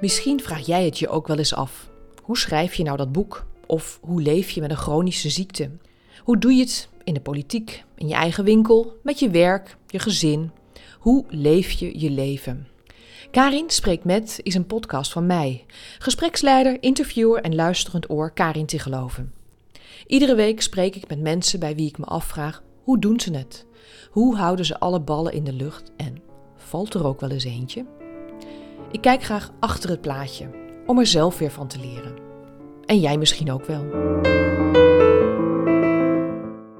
Misschien vraag jij het je ook wel eens af. Hoe schrijf je nou dat boek? Of hoe leef je met een chronische ziekte? Hoe doe je het in de politiek, in je eigen winkel, met je werk, je gezin? Hoe leef je je leven? Karin Spreekt Met is een podcast van mij, gespreksleider, interviewer en luisterend oor Karin te geloven. Iedere week spreek ik met mensen bij wie ik me afvraag: hoe doen ze het? Hoe houden ze alle ballen in de lucht en valt er ook wel eens eentje? Ik kijk graag achter het plaatje om er zelf weer van te leren. En jij misschien ook wel.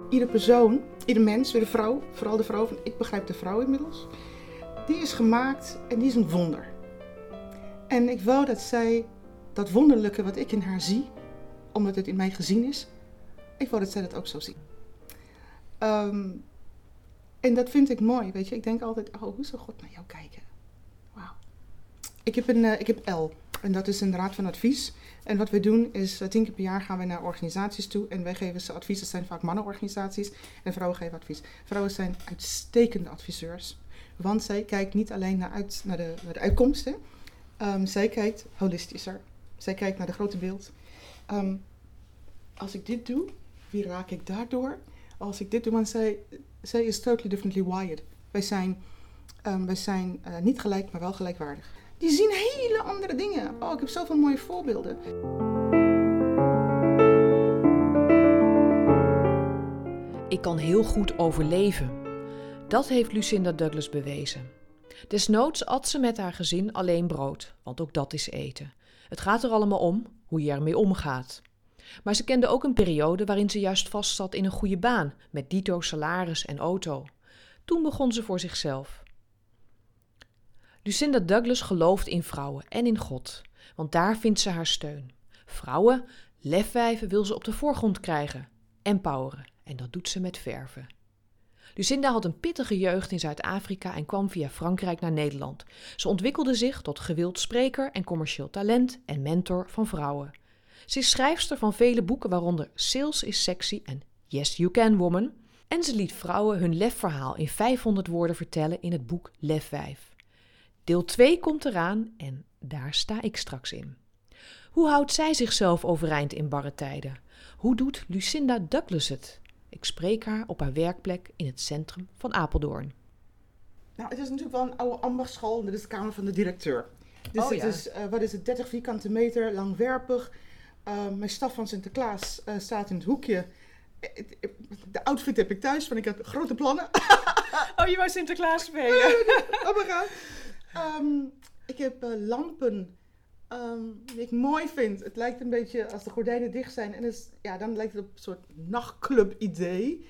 Ieder persoon, ieder mens, de vrouw, vooral de vrouw, van ik begrijp de vrouw inmiddels, die is gemaakt en die is een wonder. En ik wou dat zij dat wonderlijke wat ik in haar zie, omdat het in mij gezien is, ik wou dat zij dat ook zo zien. Ehm, en dat vind ik mooi, weet je. Ik denk altijd, oh, hoe zou God naar jou kijken? Ik heb, een, uh, ik heb L. En dat is een raad van advies. En wat we doen is, uh, tien keer per jaar gaan we naar organisaties toe. En wij geven ze advies. Dat zijn vaak mannenorganisaties. En vrouwen geven advies. Vrouwen zijn uitstekende adviseurs. Want zij kijkt niet alleen naar, uit, naar, de, naar de uitkomsten. Um, zij kijkt holistischer. Zij kijkt naar de grote beeld. Um, als ik dit doe, wie raak ik daardoor? Als ik dit doe, want zij, zij is totally differently wired. Wij zijn, um, wij zijn uh, niet gelijk, maar wel gelijkwaardig. Die zien hele andere dingen. Oh, ik heb zoveel mooie voorbeelden. Ik kan heel goed overleven. Dat heeft Lucinda Douglas bewezen. Desnoods at ze met haar gezin alleen brood, want ook dat is eten. Het gaat er allemaal om hoe je ermee omgaat. Maar ze kende ook een periode waarin ze juist vastzat in een goede baan, met dito salaris en auto. Toen begon ze voor zichzelf. Lucinda Douglas gelooft in vrouwen en in God, want daar vindt ze haar steun. Vrouwen, lefwijven wil ze op de voorgrond krijgen, empoweren, en dat doet ze met verven. Lucinda had een pittige jeugd in Zuid-Afrika en kwam via Frankrijk naar Nederland. Ze ontwikkelde zich tot gewild spreker en commercieel talent en mentor van vrouwen. Ze is schrijfster van vele boeken, waaronder Sales is Sexy en Yes You Can Woman. En ze liet vrouwen hun lefverhaal in 500 woorden vertellen in het boek Lefwijf. Deel 2 komt eraan en daar sta ik straks in. Hoe houdt zij zichzelf overeind in barre tijden? Hoe doet Lucinda Douglas het? Ik spreek haar op haar werkplek in het centrum van Apeldoorn. Nou, het is natuurlijk wel een oude ambachtsschool. Dit is de kamer van de directeur. Dus oh, het ja. is, uh, wat is het, 30 vierkante meter, langwerpig. Uh, mijn staf van Sinterklaas uh, staat in het hoekje. De outfit heb ik thuis, want ik heb grote plannen. oh, je wou Sinterklaas spelen? oh my god. Um, ik heb uh, lampen um, die ik mooi vind. Het lijkt een beetje als de gordijnen dicht zijn. En is, ja, dan lijkt het op een soort nachtclub idee.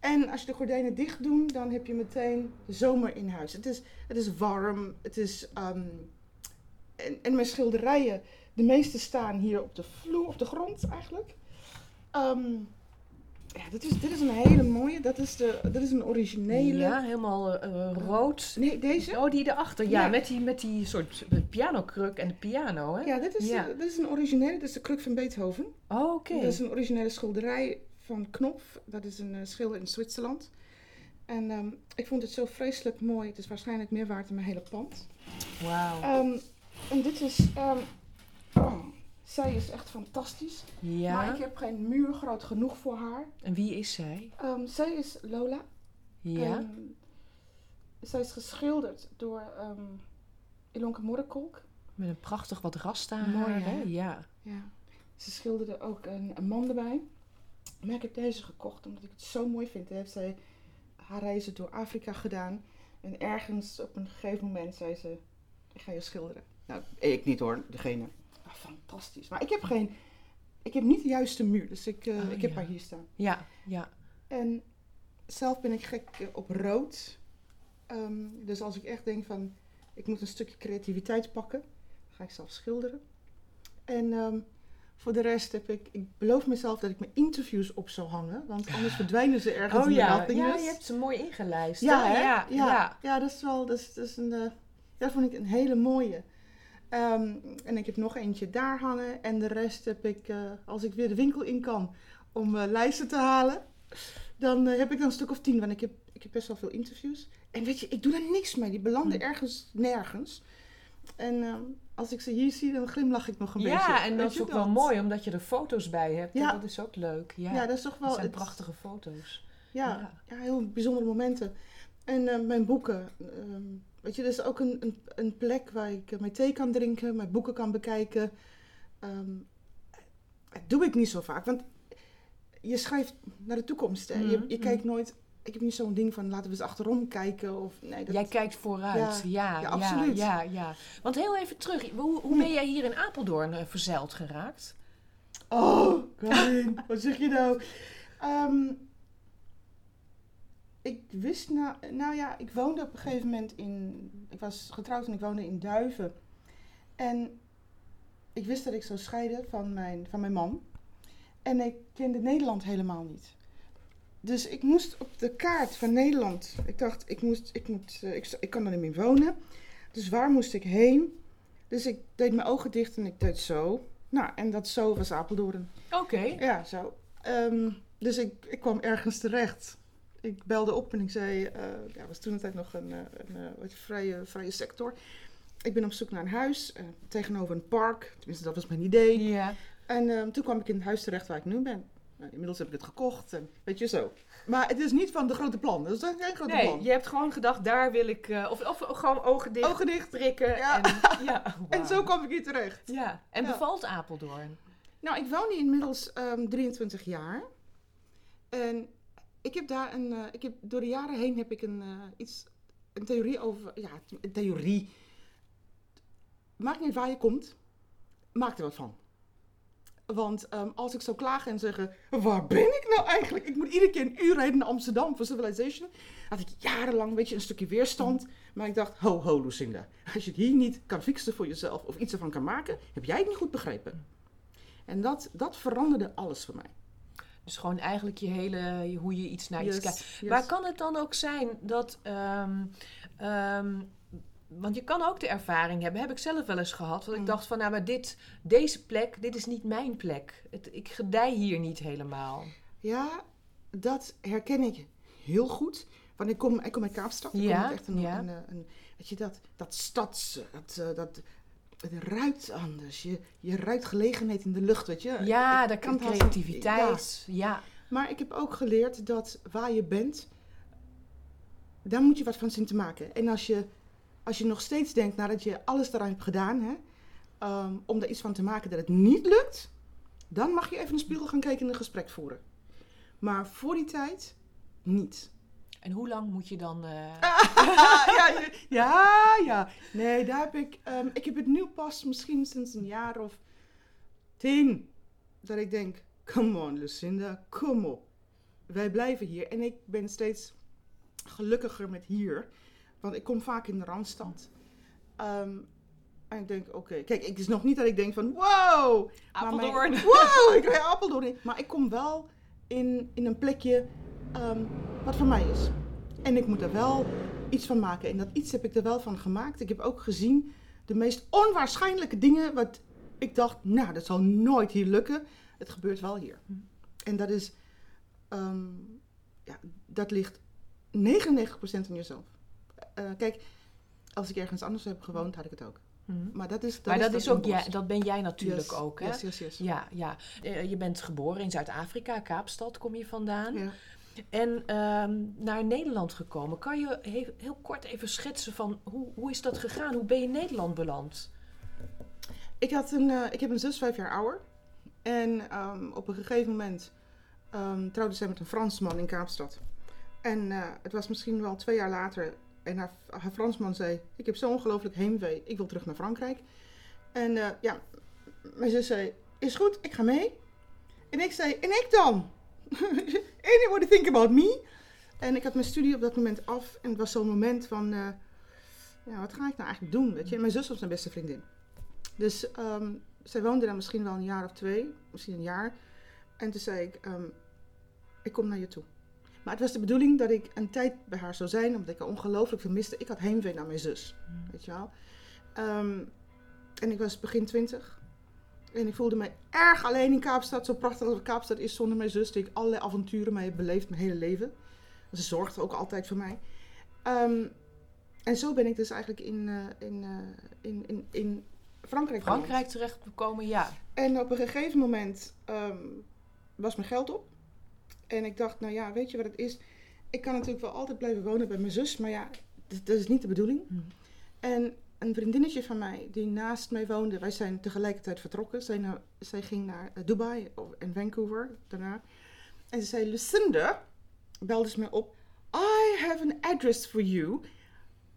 En als je de gordijnen dicht doet, dan heb je meteen zomer in huis. Het is, het is warm. Het is, um, en, en mijn schilderijen, de meeste staan hier op de vloer, op de grond eigenlijk. Um, ja, dit is, dit is een hele mooie. Dat is, de, dat is een originele. Ja, helemaal uh, rood. Nee, deze? Oh, die erachter. Ja, ja. Met, die, met die soort pianokruk en de piano, hè? Ja, dit is, ja. dit is een originele. Dat is de kruk van Beethoven. Oh, oké. Okay. Dat is een originele schilderij van Knopf. Dat is een uh, schilder in Zwitserland. En um, ik vond het zo vreselijk mooi. Het is waarschijnlijk meer waard dan mijn hele pand. Wauw. Um, en dit is... Um, oh, zij is echt fantastisch. Ja. Maar ik heb geen muur groot genoeg voor haar. En wie is zij? Um, zij is Lola. Ja. Um, zij is geschilderd door um, Ilonke Modderkolk. Met een prachtig wat rasta Mooi, hè? hè? Ja. ja. Ze schilderde ook een, een man erbij. Maar ik heb deze gekocht omdat ik het zo mooi vind. Daar heeft zij haar reizen door Afrika gedaan. En ergens op een gegeven moment zei ze, ik ga je schilderen. Nou, ik niet hoor, degene. Oh, fantastisch. Maar ik heb geen. Ik heb niet de juiste muur, dus ik, uh, Oh, ik heb ja. haar hier staan. Ja, ja. En zelf ben ik gek uh, op rood. Um, dus als ik echt denk van. Ik moet een stukje creativiteit pakken, dan ga ik zelf schilderen. En um, voor de rest heb ik. Ik beloof mezelf dat ik mijn interviews op zou hangen, want anders verdwijnen ze ergens Oh in de ja. nothingness. ja, je hebt ze mooi ingelijst. Ja, hè? ja, ja, ja. ja, dat is wel. Dat is, dat is een, uh, dat vond ik een hele mooie. Um, en ik heb nog eentje daar hangen. En de rest heb ik, uh, als ik weer de winkel in kan om uh, lijsten te halen, dan uh, heb ik dan een stuk of tien. Want ik heb, ik heb best wel veel interviews. En weet je, ik doe er niks mee. Die belanden Hm. ergens nergens. En um, als ik ze hier zie, dan glimlach ik nog een beetje. Ja, en dat is ook wel mooi, omdat je er foto's bij hebt. Ja. En dat is ook leuk. Ja, Ja, dat is toch wel... dat zijn het- prachtige foto's. Ja, Ja. heel bijzondere momenten. En eh, mijn boeken. ehm, weet je, dat is ook een, een, een plek waar ik eh, mijn thee kan drinken, mijn boeken kan bekijken. Ehm, dat doe ik niet zo vaak, want je schrijft naar de toekomst. Hè. Je, Mhm, je kijkt nooit. Ik heb niet zo'n ding van laten we eens achterom kijken. Of, nee, dat, Jij kijkt vooruit. Ja, Ja, ja, absoluut. Ja, ja, Want heel even terug. Hoe, hoe ben jij hier in Apeldoorn eh, verzeild geraakt? Oh, Karin, wat zeg je nou? Ehm, ik wist nou, nou ja, ik woonde op een gegeven moment in, ik was getrouwd en ik woonde in Duiven. En ik wist dat ik zou scheiden van mijn, van mijn man. En ik kende Nederland helemaal niet. Dus ik moest op de kaart van Nederland, ik dacht, ik, moest, ik, moet, eh, ik, ik kan er niet meer wonen. Dus waar moest ik heen? Dus ik deed mijn ogen dicht en ik deed zo. Nou, en dat zo was Apeldoorn. Oké. Ja, zo. Ehm, dus ik, ik kwam ergens terecht. Ik belde op en ik zei, eh ja, was toen tijd nog een, eh, een, eh, wat vrije, vrije sector. Ik ben op zoek naar een huis tegenover een park. Tenminste, dat was mijn idee. Ja. En ehm, toen kwam ik in het huis terecht waar ik nu ben. Nou, inmiddels heb ik het gekocht en weet je zo. Maar het is niet van de grote plan. Dat is geen grote Nee, plan. je hebt gewoon gedacht, daar wil ik... of, of gewoon ogen dicht, Ogen dicht. prikken. Ja. En, ja, En zo kwam ik hier terecht. Ja, en Ja. bevalt Apeldoorn? Nou, ik woon hier inmiddels ehm 23 jaar. En ik heb daar een, eh, ik heb, door de jaren heen heb ik een, eh, iets, een theorie over, ja, een theorie. Maakt niet waar je komt, maak er wat van. Want ehm, als ik zou klagen en zeggen, waar ben ik nou eigenlijk? Ik moet iedere keer een uur rijden naar Amsterdam voor Civilization. Had ik jarenlang, weet je, een stukje weerstand. Maar ik dacht, ho, ho, Lucinda. Als je het hier niet kan fixen voor jezelf of iets ervan kan maken, heb jij het niet goed begrepen. En dat, dat veranderde alles voor mij. Dus gewoon eigenlijk je hele, hoe je iets naar iets kijkt. yes. Maar kan het dan ook zijn dat. ehm, ehm, want je kan ook de ervaring hebben, heb ik zelf wel eens gehad. Dat ik Mm. dacht van, nou, maar dit, deze plek, dit is niet mijn plek. Het, ik gedij hier niet helemaal. Ja, dat herken ik heel goed. Want ik kom, ik kom uit Kaapstad. Ik Ja, kom echt een, ja. een, een, een- weet je, dat, dat stads... Dat, eh, dat, het ruikt anders. Je, je ruikt gelegenheid in de lucht, weet je. Ja, daar kan creativiteit. Ja. Ja. Maar ik heb ook geleerd dat waar je bent, daar moet je wat van zien te maken. En als je, als je nog steeds denkt, nadat je alles eraan hebt gedaan, hè, ehm, om er iets van te maken dat het niet lukt, dan mag je even in de spiegel gaan kijken en een gesprek voeren. Maar voor die tijd niet. En hoe lang moet je dan. eh, ja, ja, ja. Nee, daar heb ik. ehm, ik heb het nu pas misschien sinds een jaar of tien. Dat ik denk: come on, Lucinda, kom op. Wij blijven hier. En ik ben steeds gelukkiger met hier. Want ik kom vaak in de randstad. Ehm, en ik denk: oké, kijk, het is nog niet dat ik denk van: wow. maar mijn- Apeldoorn. wow, ik rij Apeldoorn in. Maar ik kom wel in, in een plekje ehm, wat voor mij is. En ik moet er wel iets van maken. En dat iets heb ik er wel van gemaakt. Ik heb ook gezien de meest onwaarschijnlijke dingen. Wat ik dacht, nou, dat zal nooit hier lukken. Het gebeurt wel hier. En dat is, ehm, ja, dat ligt 99% aan jezelf. Eh, kijk, als ik ergens anders heb gewoond, had ik het ook. Mhm. Maar dat is, dat Maar dat, is ook jij, dat ben jij natuurlijk Yes, ook, hè? Yes, yes, yes. Ja, ja. Eh, je bent geboren in Zuid-Afrika, Kaapstad kom je vandaan. Ja. En ehm, naar Nederland gekomen. Kan je he- heel kort even schetsen van hoe, hoe is dat gegaan? Hoe ben je in Nederland beland? Ik, had een, eh, ik heb een zus vijf jaar ouder. En ehm, op een gegeven moment ehm, trouwde zij met een Fransman in Kaapstad. En eh, het was misschien wel twee jaar later. En haar, haar Fransman zei: Ik heb zo ongelooflijk heimwee. Ik wil terug naar Frankrijk. En eh, ja, mijn zus zei: Is goed, ik ga mee. En ik zei: En ik dan? Anybody think about me? En ik had mijn studie op dat moment af. En het was zo'n moment van: eh, ja, Wat ga ik nou eigenlijk doen? Weet je? En mijn zus was mijn beste vriendin. Dus ehm, zij woonde daar misschien wel een jaar of twee, misschien een jaar. En toen zei ik, ehm, ik kom naar je toe. Maar het was de bedoeling dat ik een tijd bij haar zou zijn, omdat ik haar ongelooflijk veel miste. Ik had heimwee naar mijn zus, weet je wel. Ehm, en ik was begin twintig. En ik voelde me erg alleen in Kaapstad. Zo prachtig als Kaapstad is zonder mijn zus, die ik allerlei avonturen mee heb beleefd mijn hele leven. Ze zorgde ook altijd voor mij. Ehm, en zo ben ik dus eigenlijk in, eh, in, eh, in, in, in Frankrijk. Frankrijk terechtgekomen, ja. En op een gegeven moment ehm, was mijn geld op. En ik dacht, nou ja, weet je wat het is? Ik kan natuurlijk wel altijd blijven wonen bij mijn zus, maar ja, dat, dat is niet de bedoeling. Hm. En een vriendinnetje van mij die naast mij woonde, wij zijn tegelijkertijd vertrokken. Zij, nou, zij ging naar eh, Dubai en Vancouver daarna. En ze zei: Lucinda, belde ze me op. I have an address for you.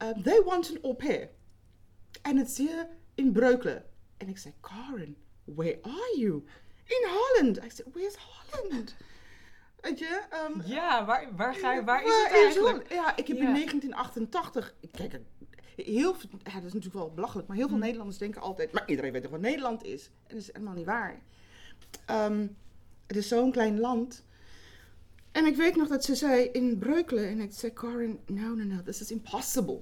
Uh, they want an au pair. En het is hier in Breukelen. En ik zei: Karen, where are you? In Holland. I said: Where's Holland? Weet je? ehm, Ja, waar, waar, ga je, waar is het eigenlijk? Ja, ik heb Ja. in 1988. Kijk, heel, veel- ja, dat is natuurlijk wel belachelijk, maar heel veel Hm. Nederlanders denken altijd. Maar iedereen weet toch wat Nederland is? En dat is helemaal niet waar. Ehm, het is zo'n klein land. En ik weet nog dat ze zei in Breukelen. En ik zei, Corin, no, no, no, this is impossible.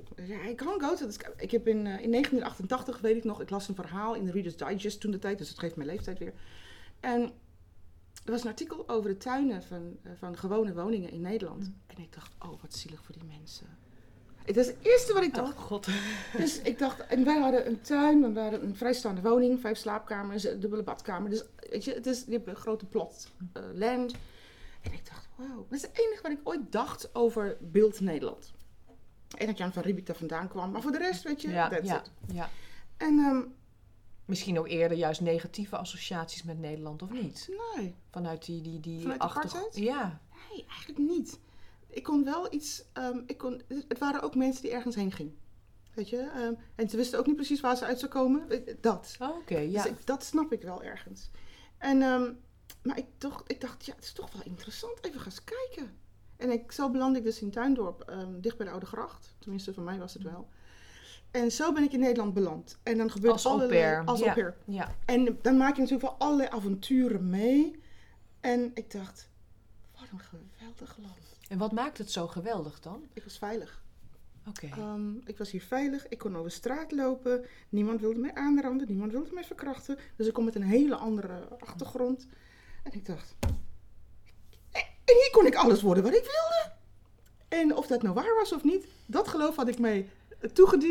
I can't go to this. Ik heb in, eh, in 1988, weet ik nog, ik las een verhaal in de Reader's Digest toen de tijd. Dus het geeft mijn leeftijd weer. En er was een artikel over de tuinen van, eh, van gewone woningen in Nederland. Mm. En ik dacht, oh, wat zielig voor die mensen. Het is het eerste wat ik dacht. Oh god. Dus ik dacht, en wij hadden een tuin, we hadden een vrijstaande woning, vijf slaapkamers, een dubbele badkamer. Dus weet je, het is, je hebt een grote plot eh, land. En ik dacht, wow, dat is het enige wat ik ooit dacht over beeld Nederland. En dat Jan van Riebeek daar vandaan kwam. Maar voor de rest, weet je, Ja, that's ja, it. ja. En ehm, Misschien ook eerder juist negatieve associaties met Nederland, of niet? nee, Vanuit die, die, die Vanuit apartheid? Ja. nee, eigenlijk niet. Ik kon wel iets, ehm, ik kon, het waren ook mensen die ergens heen gingen. Weet je, ehm, en ze wisten ook niet precies waar ze uit zou komen. Eh, Dat. Oh, Oké, ja. Dus ik, dat snap ik wel ergens. En, ehm, maar ik, toch, ik dacht, ja, het is toch wel interessant. Even gaan eens kijken. En ik, zo belandde ik dus in Tuindorp, dicht bij de Oude Gracht. Tenminste, voor mij was het wel. En zo ben ik in Nederland beland. En dan gebeurt Als allerlei... pair, Als ja. au pair. ja. En dan maak je natuurlijk wel allerlei avonturen mee. En ik dacht, wat een geweldig land. En wat maakt het zo geweldig dan? Ik was veilig. Oké. Ehm, ik was hier veilig. Ik kon over straat lopen. Niemand wilde mij aanranden. Niemand wilde mij verkrachten. Dus ik kom met een hele andere achtergrond. En ik dacht... En hier kon ik alles worden wat ik wilde. En of dat nou waar was of niet, dat geloof had ik mij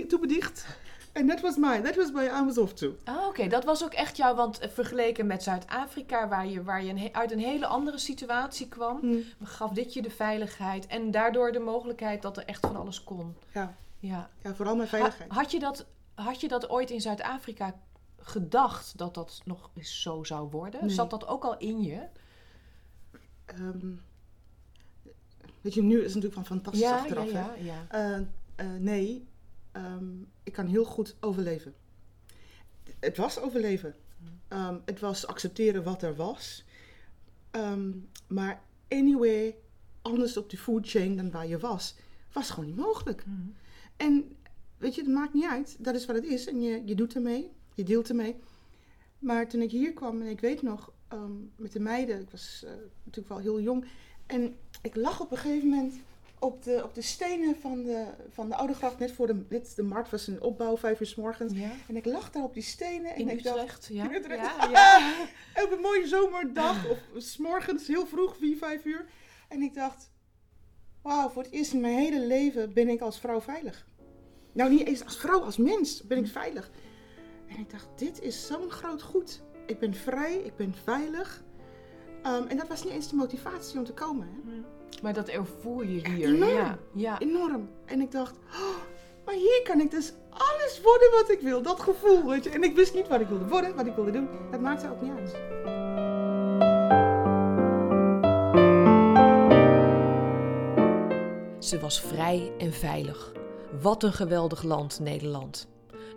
toebedicht. En that was mine. That was my I was off to. Ah, Oké, dat was ook echt jou, want eh, vergeleken met Zuid-Afrika, waar je, waar je een uit een hele andere situatie kwam, Hm, gaf dit je de veiligheid en daardoor de mogelijkheid dat er echt van alles kon. Ja. Ja. ja, vooral mijn Ha- veiligheid. had, je dat, had je dat ooit in Zuid-Afrika gedacht dat dat nog eens zo zou worden? Nee. Zat dat ook al in je? Ehm, weet je, nu is het natuurlijk van fantastisch ja, achteraf. ja, ja. Eh, eh, nee, Ehm, ik kan heel goed overleven. Het was overleven. Ehm, het was accepteren wat er was. Ehm, maar anyway, anders op die food chain dan waar je was, was gewoon niet mogelijk. Mhm. En weet je, het maakt niet uit. Dat is wat het is. En je, je doet ermee. Je deelt ermee. Maar toen ik hier kwam, en ik weet nog, met de meiden, ik was eh, natuurlijk wel heel jong. En ik lag op een gegeven moment op de, op de stenen van de, van de Oude Gracht, net voor de, net de markt was een opbouw, vijf uur s morgens. Ja. En ik lag daar op die stenen en In ik dacht, Utrecht, ja. In Utrecht. Ja, ja. op een mooie zomerdag, of s morgens heel vroeg, vier, vijf uur. En ik dacht, wauw, voor het eerst in mijn hele leven ben ik als vrouw veilig. Nou, niet eens als vrouw, als mens ben ik veilig. En ik dacht, dit is zo'n groot goed. Ik ben vrij, ik ben veilig. Ehm, en dat was niet eens de motivatie om te komen. Hè? Maar dat ervoer je hier. enorm. Ja, ja. Enorm. En ik dacht, oh, maar hier kan ik dus alles worden wat ik wil. Dat gevoel, weet je. En ik wist niet wat ik wilde worden, wat ik wilde doen. Dat maakte ook niet uit. Ze was vrij en veilig. Wat een geweldig land, Nederland.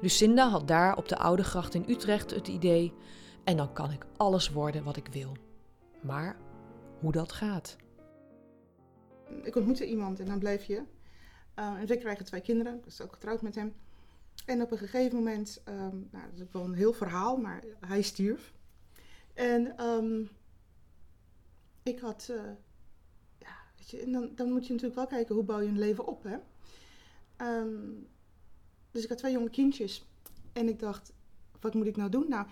Lucinda had daar op de Oude Gracht in Utrecht het idee: en dan kan ik alles worden wat ik wil. Maar hoe dat gaat. Ik ontmoette iemand en dan bleef je. Uh, en we krijgen twee kinderen. Ik was ook getrouwd met hem. En op een gegeven moment, um, nou, dat is ook wel een heel verhaal, maar hij stierf. En um, ik had, uh, ja, weet je, en dan, dan moet je natuurlijk wel kijken hoe bouw je een leven op, hè. Um, dus ik had twee jonge kindjes. En ik dacht, wat moet ik nou doen? Nou,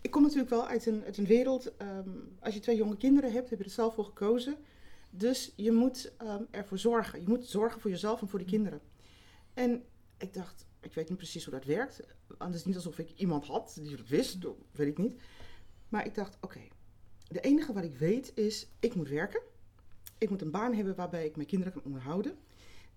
ik kom natuurlijk wel uit een, uit een wereld, als je twee jonge kinderen hebt, heb je er zelf voor gekozen. Dus je moet um, ervoor zorgen. Je moet zorgen voor jezelf en voor de kinderen. En ik dacht, Ik weet niet precies hoe dat werkt. Want het is niet alsof ik iemand had die dat wist, of weet ik niet. Maar ik dacht, oké, de enige wat ik weet is, ik moet werken. Ik moet een baan hebben waarbij ik mijn kinderen kan onderhouden.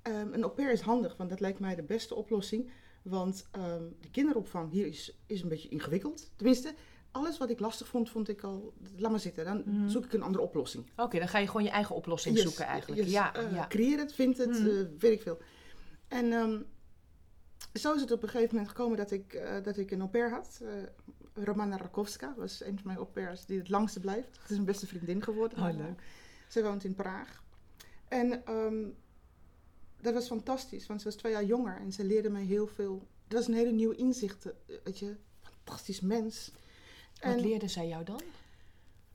Ehm, een au pair is handig, want dat lijkt mij de beste oplossing. Want ehm, de kinderopvang hier is, is een beetje ingewikkeld. Tenminste, alles wat ik lastig vond, vond ik al, laat maar zitten. Dan Mhm. zoek ik een andere oplossing. Oké, dan ga je gewoon je eigen oplossing Yes, zoeken eigenlijk. yes, ja, eh, ja. Creëer het, vind het, Mhm. eh, weet ik veel. En ehm, zo is het op een gegeven moment gekomen dat ik, eh, dat ik een au pair had. Romana Rakowska was een van mijn au pairs die het langste blijft. Het is mijn beste vriendin geworden. Oh, leuk. Ze woont in Praag. En ehm, dat was fantastisch, want ze was twee jaar jonger en ze leerde mij heel veel. Dat was een hele nieuwe inzicht, weet je. Fantastisch mens. Wat En- leerde zij jou dan?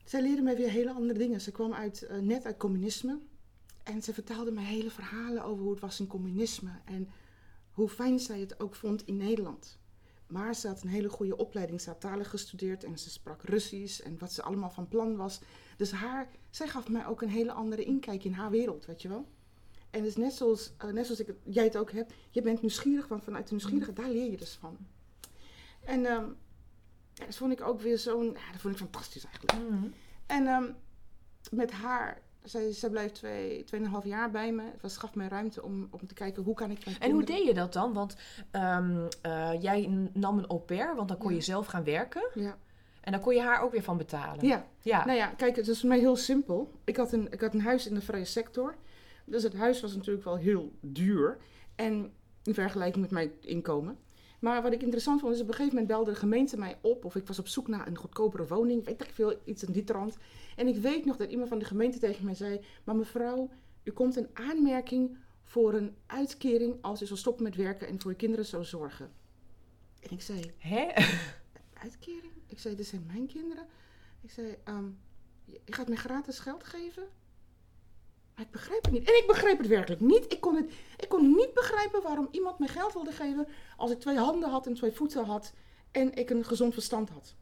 zij leerde mij weer hele andere dingen. Ze kwam uit, eh, net uit communisme. En ze vertelde mij hele verhalen over hoe het was in communisme. En hoe fijn zij het ook vond in Nederland. Maar ze had een hele goede opleiding. Ze had talen gestudeerd en ze sprak Russisch. En wat ze allemaal van plan was. Dus haar, zij gaf mij ook een hele andere inkijk in haar wereld, weet je wel. En het is net zoals, eh, net zoals ik, jij het ook hebt. Je bent nieuwsgierig, want vanuit de nieuwsgierigheid, daar leer je dus van. En ehm, ja, dat vond ik ook weer zo'n... Ja, dat vond ik fantastisch eigenlijk. Mhm. En ehm, met haar, zij, zij bleef twee, tweeënhalf jaar bij me. Het was, gaf mij ruimte om, om te kijken hoe kan ik mijn En hoe deed je dat dan? Want ehm, eh, jij nam een au pair, want dan kon Ja. je zelf gaan werken. Ja. En dan kon je haar ook weer van betalen. ja, Ja. nou ja, kijk, het is voor mij heel simpel. Ik had, een, ik had een huis in de vrije sector. Dus het huis was natuurlijk wel heel duur. En in vergelijking met mijn inkomen. Maar wat ik interessant vond, is op een gegeven moment belde de gemeente mij op. Of ik was op zoek naar een goedkopere woning. Weet ik veel, iets in die trant. En ik weet nog dat iemand van de gemeente tegen mij zei... Maar mevrouw, u komt een aanmerking voor een uitkering... als u zal stoppen met werken en voor uw kinderen zou zorgen. En ik zei, Hè? uitkering? Ik zei, dit zijn mijn kinderen. Ik zei, je je gaat mij gratis geld geven? Maar ik begrijp het niet. En ik begreep het werkelijk niet. Ik kon, het, ik kon niet begrijpen waarom iemand mij geld wilde geven als ik twee handen had en twee voeten had en ik een gezond verstand had.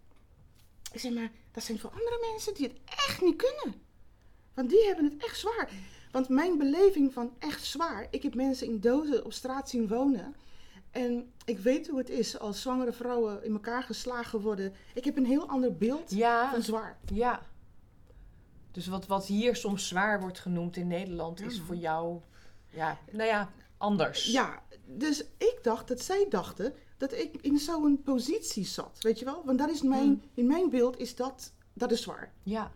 Ik zei, maar dat zijn voor andere mensen die het echt niet kunnen. Want die hebben het echt zwaar. Want mijn beleving van echt zwaar, ik heb mensen in dozen op straat zien wonen. En ik weet hoe het is als zwangere vrouwen in elkaar geslagen worden. Ik heb een heel ander beeld Ja, van zwaar. ja. Dus wat, wat hier soms zwaar wordt genoemd in Nederland, is man. voor jou, ja, nou ja, anders. Ja, dus ik dacht dat zij dachten dat ik in zo'n positie zat. Weet je wel? Want dat is mijn, Hmm. in mijn beeld is dat, dat is zwaar. Ja.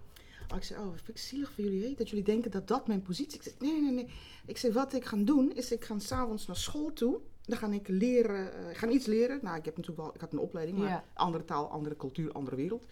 Oh, ik zei, oh, vind ik zielig voor jullie, hè? dat jullie denken dat dat mijn positie is. Ik zei, nee, nee, nee. Ik zei, wat ik ga doen, is ik ga s'avonds naar school toe. Dan ga ik leren, eh, ik ga iets leren. Nou, ik heb natuurlijk wel, ik had een opleiding, maar Ja. andere taal, andere cultuur, andere wereld.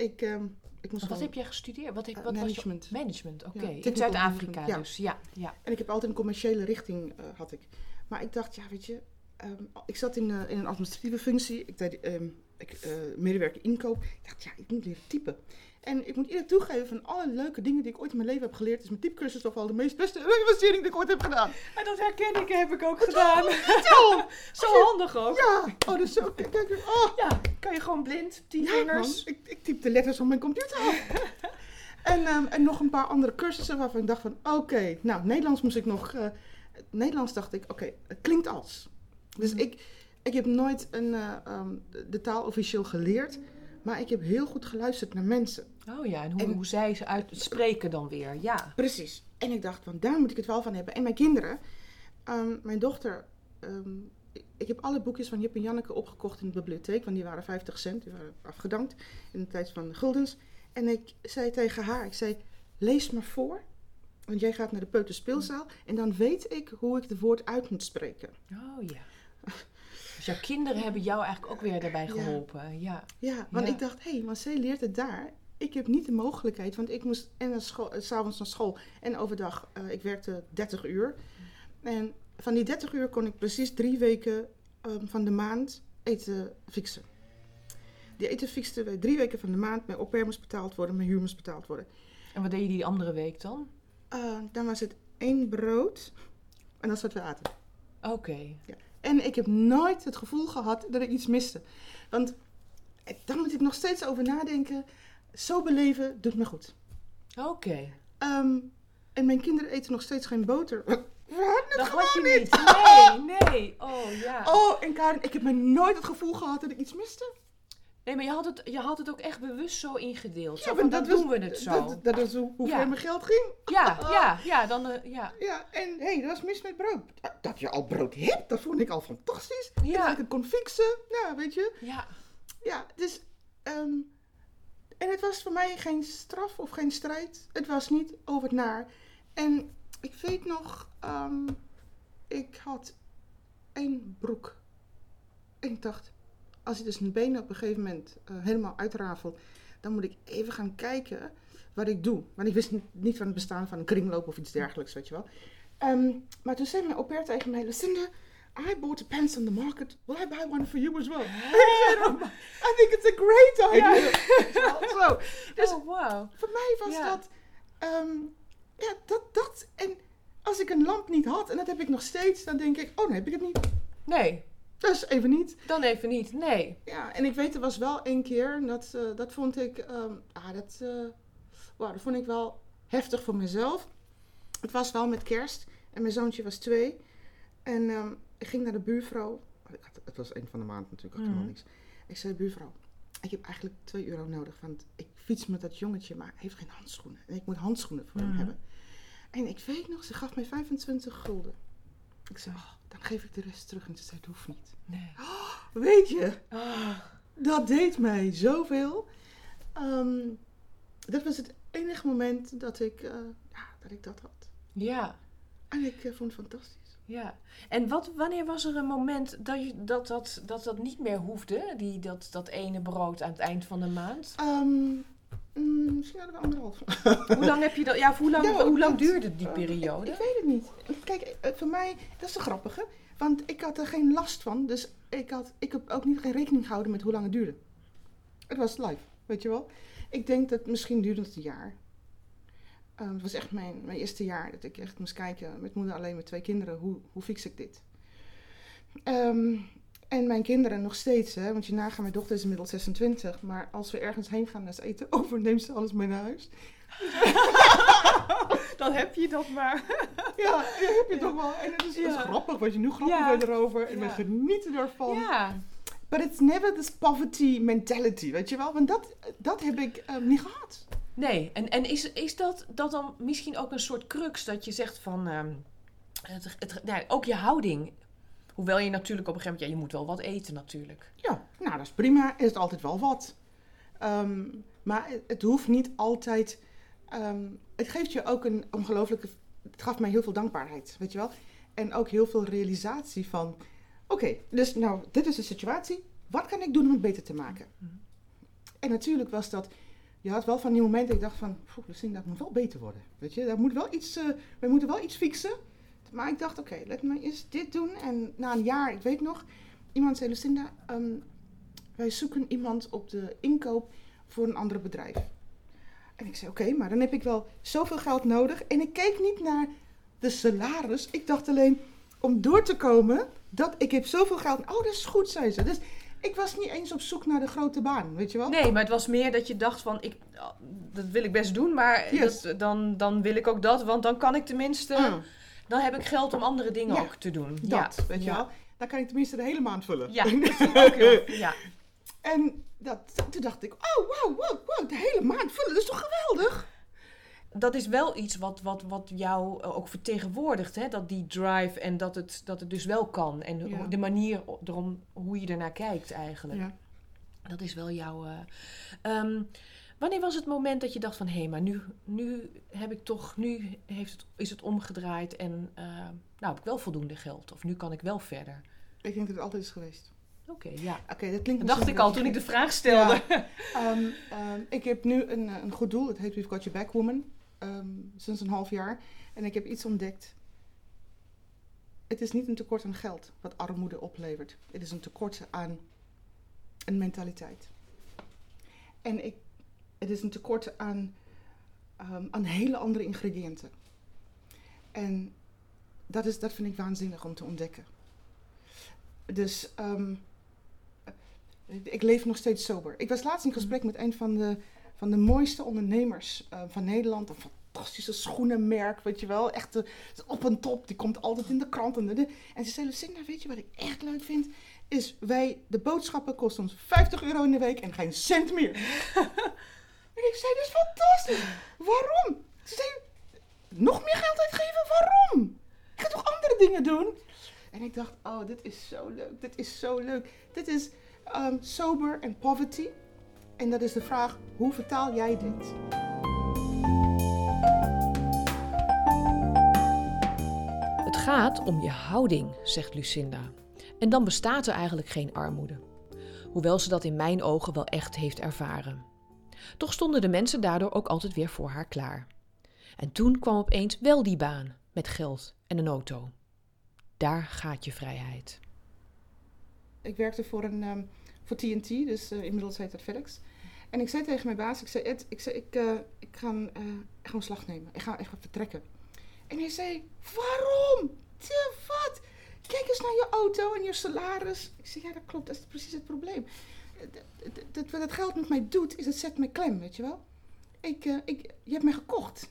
Ik, ehm, ik moest Wat heb jij gestudeerd? Wat, Eh, wat was je- management. Management, oké. In Zuid-Afrika management, ja. dus, ja. ja. En ik heb altijd een commerciële richting eh, had ik. Maar ik dacht, ja, weet je, ehm, ik zat in, eh, in een administratieve functie. Ik deed ehm, ik, eh, medewerker inkoop. Ik dacht, ja, ik moet leren typen. En ik moet eerlijk toegeven, van alle leuke dingen die ik ooit in mijn leven heb geleerd, is mijn typecursus toch wel de meest beste investering die ik ooit heb gedaan. En dat herken ik, heb ik ook gedaan. Zo! Zo handig ook. Ja! Oh, is zo. Kijk, kijk, oh. Ja, kan je gewoon blind, tien Ja, man. vingers. Ik, ik typ de letters op mijn computer af. en, ehm, en nog een paar andere cursussen waarvan ik dacht van, oké, nou, Nederlands moest ik nog... eh, Nederlands dacht ik, oké, het klinkt als. Dus Mhm. ik, ik heb nooit een, eh, ehm, de taal officieel geleerd, maar ik heb heel goed geluisterd naar mensen. Oh ja, en hoe, En- hoe zij ze uitspreken dan weer, ja. Precies. En ik dacht, van daar moet ik het wel van hebben. En mijn kinderen, ehm, mijn dochter, ehm, ik- heb alle boekjes van Jip en Janneke opgekocht in de bibliotheek, want die waren 50 cent, die waren afgedankt in de tijd van de guldens. En ik zei tegen haar, ik zei, lees maar voor, want jij gaat naar de peuterspeelzaal en dan weet ik hoe ik het woord uit moet spreken. Oh ja. Dus jouw kinderen hebben jou eigenlijk ook weer daarbij geholpen, ja. Ja, want Ja. ik dacht, hé, hey, maar zij leert het daar. Ik heb niet de mogelijkheid, want ik moest en naar school, eh, 's s'avonds naar school en overdag. eh, ik werkte 30 uur. En van die 30 uur kon ik precies drie weken ehm, van de maand eten fixen. Die eten fixten we drie weken van de maand. Mijn au moest betaald worden, mijn huur moest betaald worden. En wat deed je die andere week dan? Eh, dan was het één brood en dat is wat we aten. Oké. En ik heb nooit het gevoel gehad dat ik iets miste. Want eh, daar moet ik nog steeds over nadenken. Zo beleven doet me goed. Oké. Ehm, en mijn kinderen eten nog steeds geen boter. We hadden het Dat gewoon had je niet. Nee, nee. Oh ja. Oh, en Karin, ik heb me nooit het gevoel gehad dat ik iets miste. Nee, maar je had, het, je had het ook echt bewust zo ingedeeld. Zo van, dan was- doen we het zo. Dat, dat is hoe, hoe Ja. ver mijn geld ging. Ja, ja, ja. Dan, eh, ja. Ja, en hé, hey, dat was mis met brood. Dat je al brood hebt, dat vond ik al fantastisch. En Ja. dat ik het kon fixen. Ja, weet je. Ja. Ja, dus... ehm, en het was voor mij geen straf of geen strijd. Het was niet over het naar. En ik weet nog... ehm, ik had één broek. En ik dacht... Als ik dus mijn benen op een gegeven moment eh, helemaal uitrafel... dan moet ik even gaan kijken wat ik doe. Want ik wist niet, van het bestaan van een kringloop of iets dergelijks, weet je wel. Ehm, maar toen zei mijn au tegen mij... Lucinda, I bought pants on the market. Will I buy one for you as well? "Oh, I think it's a great idea. Zo. Dus oh, wow. voor mij was Ja. dat... ehm, ja, dat, dat... En als ik een lamp niet had, en dat heb ik nog steeds... dan denk ik, oh, dan heb ik het niet. Nee, Dus even niet. dan even niet. Nee. Ja, en ik weet, er was wel één keer, en dat, eh, dat vond ik, ehm, ah, dat, eh, wauw, dat vond ik wel heftig voor mezelf. Het was wel met kerst en mijn zoontje was twee. En ehm, ik ging naar de buurvrouw. Ik had- Het was eind van de maand natuurlijk, had helemaal Mhm. niks. Ik zei, buurvrouw, ik heb eigenlijk 2 euro nodig, want ik fiets met dat jongetje, maar hij heeft geen handschoenen. En ik moet handschoenen voor hem Mhm. hebben. En ik weet nog, ze gaf mij 25 gulden. Ik zei, oh, dan geef ik de rest terug. En ze zei, het hoeft niet. Nee. Weet je, Ah. dat deed mij zoveel. Ehm, dat was het enige moment dat ik, eh, ja, dat, ik dat had. Ja. En ik eh, vond het fantastisch. Ja, en wat, wanneer was er een moment dat, je, dat, dat, dat dat niet meer hoefde? Die, dat, dat ene brood aan het eind van de maand? Ehm, mm, misschien hadden we anderhalf. Hoe lang heb je dat? Ja, hoe lang, Ja, hoe lang dat- duurde die periode? Ik, ik weet het niet. Kijk, eh, voor mij, dat is de grappige. Want ik had er geen last van. Dus ik, had, ik heb ook niet geen rekening gehouden met hoe lang het duurde. Het was live, weet je wel. Ik denk dat misschien duurde het een jaar. Ehm, het was echt mijn, mijn eerste jaar dat ik echt moest kijken met moeder alleen met twee kinderen. Hoe, hoe fix ik dit? Ehm, en mijn kinderen nog steeds, hè, want je nagaan, mijn dochter is inmiddels 26. Maar als we ergens heen gaan naar eten over, neemt ze alles mee naar huis. Dan heb je dat maar. Ja, dat heb je toch wel. En het is, het is grappig, wat je nu grappig Ja. bent erover. En we genieten ervan. Ja. But it's never this poverty mentality, weet je wel? Want dat, dat heb ik ehm, niet gehad. Nee, en, en is, is dat, dat dan misschien ook een soort crux dat je zegt van. ehm, het, het, nou, ook je houding. Hoewel je natuurlijk op een gegeven moment. Ja, je moet wel wat eten natuurlijk. Ja, nou dat is prima. Is het altijd wel wat. Ehm, maar het, het hoeft niet altijd... ehm, het geeft je ook een ongelooflijke... Het gaf mij heel veel dankbaarheid, weet je wel? En ook heel veel realisatie van... Oké, dus nou, dit is de situatie. Wat kan ik doen om het beter te maken? Mhm. En natuurlijk was dat... Je had wel van die momenten ik dacht van... Lucinda, dat moet wel beter worden. Weet je, dat moet wel iets, eh we moeten wel iets fixen. Maar ik dacht, oké, laat me eens dit doen. En na een jaar, ik weet nog... Iemand zei, Lucinda, ehm, wij zoeken iemand op de inkoop voor een ander bedrijf. En ik zei, oké, maar dan heb ik wel zoveel geld nodig. En ik keek niet naar de salaris. Ik dacht alleen, om door te komen, dat ik heb zoveel geld. Oh, dat is goed, zei ze. Dus ik was niet eens op zoek naar de grote baan, weet je wel? Nee, maar het was meer dat je dacht van. Ik, dat wil ik best doen, maar Yes. dat, dan, dan wil ik ook dat. Want dan kan ik tenminste. Mm, Dan heb ik geld om andere dingen Ja, ook te doen. dat, ja. weet je wel? Dan kan ik tenminste de hele maand vullen. Ja, dat is ook heel- ja. En dat, toen dacht ik, oh, wow, wow, wow, de hele maand vullen, dat is toch geweldig? Dat is wel iets wat, wat, wat jou ook vertegenwoordigt. Hè? Dat die drive en dat het, dat het dus wel kan. En Ja. de manier erom, hoe je ernaar kijkt eigenlijk. Ja. Dat is wel jouw... eh, ehm, wanneer was het moment dat je dacht van... Hé, maar nu, nu heb ik toch... Nu heeft het, is het omgedraaid en... eh, nou, heb ik wel voldoende geld. Of nu kan ik wel verder. Ik denk dat het altijd is geweest. Oké, ja. Oké, dat klinkt Dat dacht ik al toen ik de vraag stelde. Ehm, ehm, ik heb nu een, eh, een goed doel. Het heet We've Got Your Back Woman. Ehm, sinds een half jaar. En ik heb iets ontdekt. Het is niet een tekort aan geld wat armoede oplevert. Het is een tekort aan een mentaliteit. En ik, het is een tekort aan, ehm, aan hele andere ingrediënten. En dat, is, dat vind ik waanzinnig om te ontdekken. Dus ehm, ik leef nog steeds sober. Ik was laatst in gesprek met een van de, van de mooiste ondernemers eh, van Nederland. Een fantastische schoenenmerk, weet je wel. Echt eh, op een top, die komt altijd in de krant. En, de- en ze zei, Lucinda, weet je wat ik echt leuk vind? Is wij, de boodschappen kosten ons 50 euro in de week en geen cent meer. en ik zei, dat is fantastisch. Waarom? Ze zei, nog meer geld uitgeven? Waarom? Ik ga toch andere dingen doen? En ik dacht, oh, dit is zo leuk. Dit is zo leuk. Dit is ehm, sober en poverty. En dat is de vraag, hoe vertaal jij dit? Het gaat om je houding, zegt Lucinda. En dan bestaat er eigenlijk geen armoede. Hoewel ze dat in mijn ogen wel echt heeft ervaren. Toch stonden de mensen daardoor ook altijd weer voor haar klaar. En toen kwam opeens wel die baan, met geld en een auto. Daar gaat je vrijheid. Ik werkte voor, een, ehm, voor TNT, dus eh, inmiddels heet dat FedEx. En ik zei tegen mijn baas, ik zei, Ed, ik, zei, ik, eh, ik, ga, een, eh, een slag nemen. Ik ga, ga vertrekken. En hij zei, waarom? Te wat? Kijk eens naar je auto en je salaris. Ik zei, ja dat klopt, dat is precies het probleem. Eh, d- d- d- Wat het geld met mij doet, is het zet mij klem, weet je wel. Ik, ik, je hebt mij gekocht.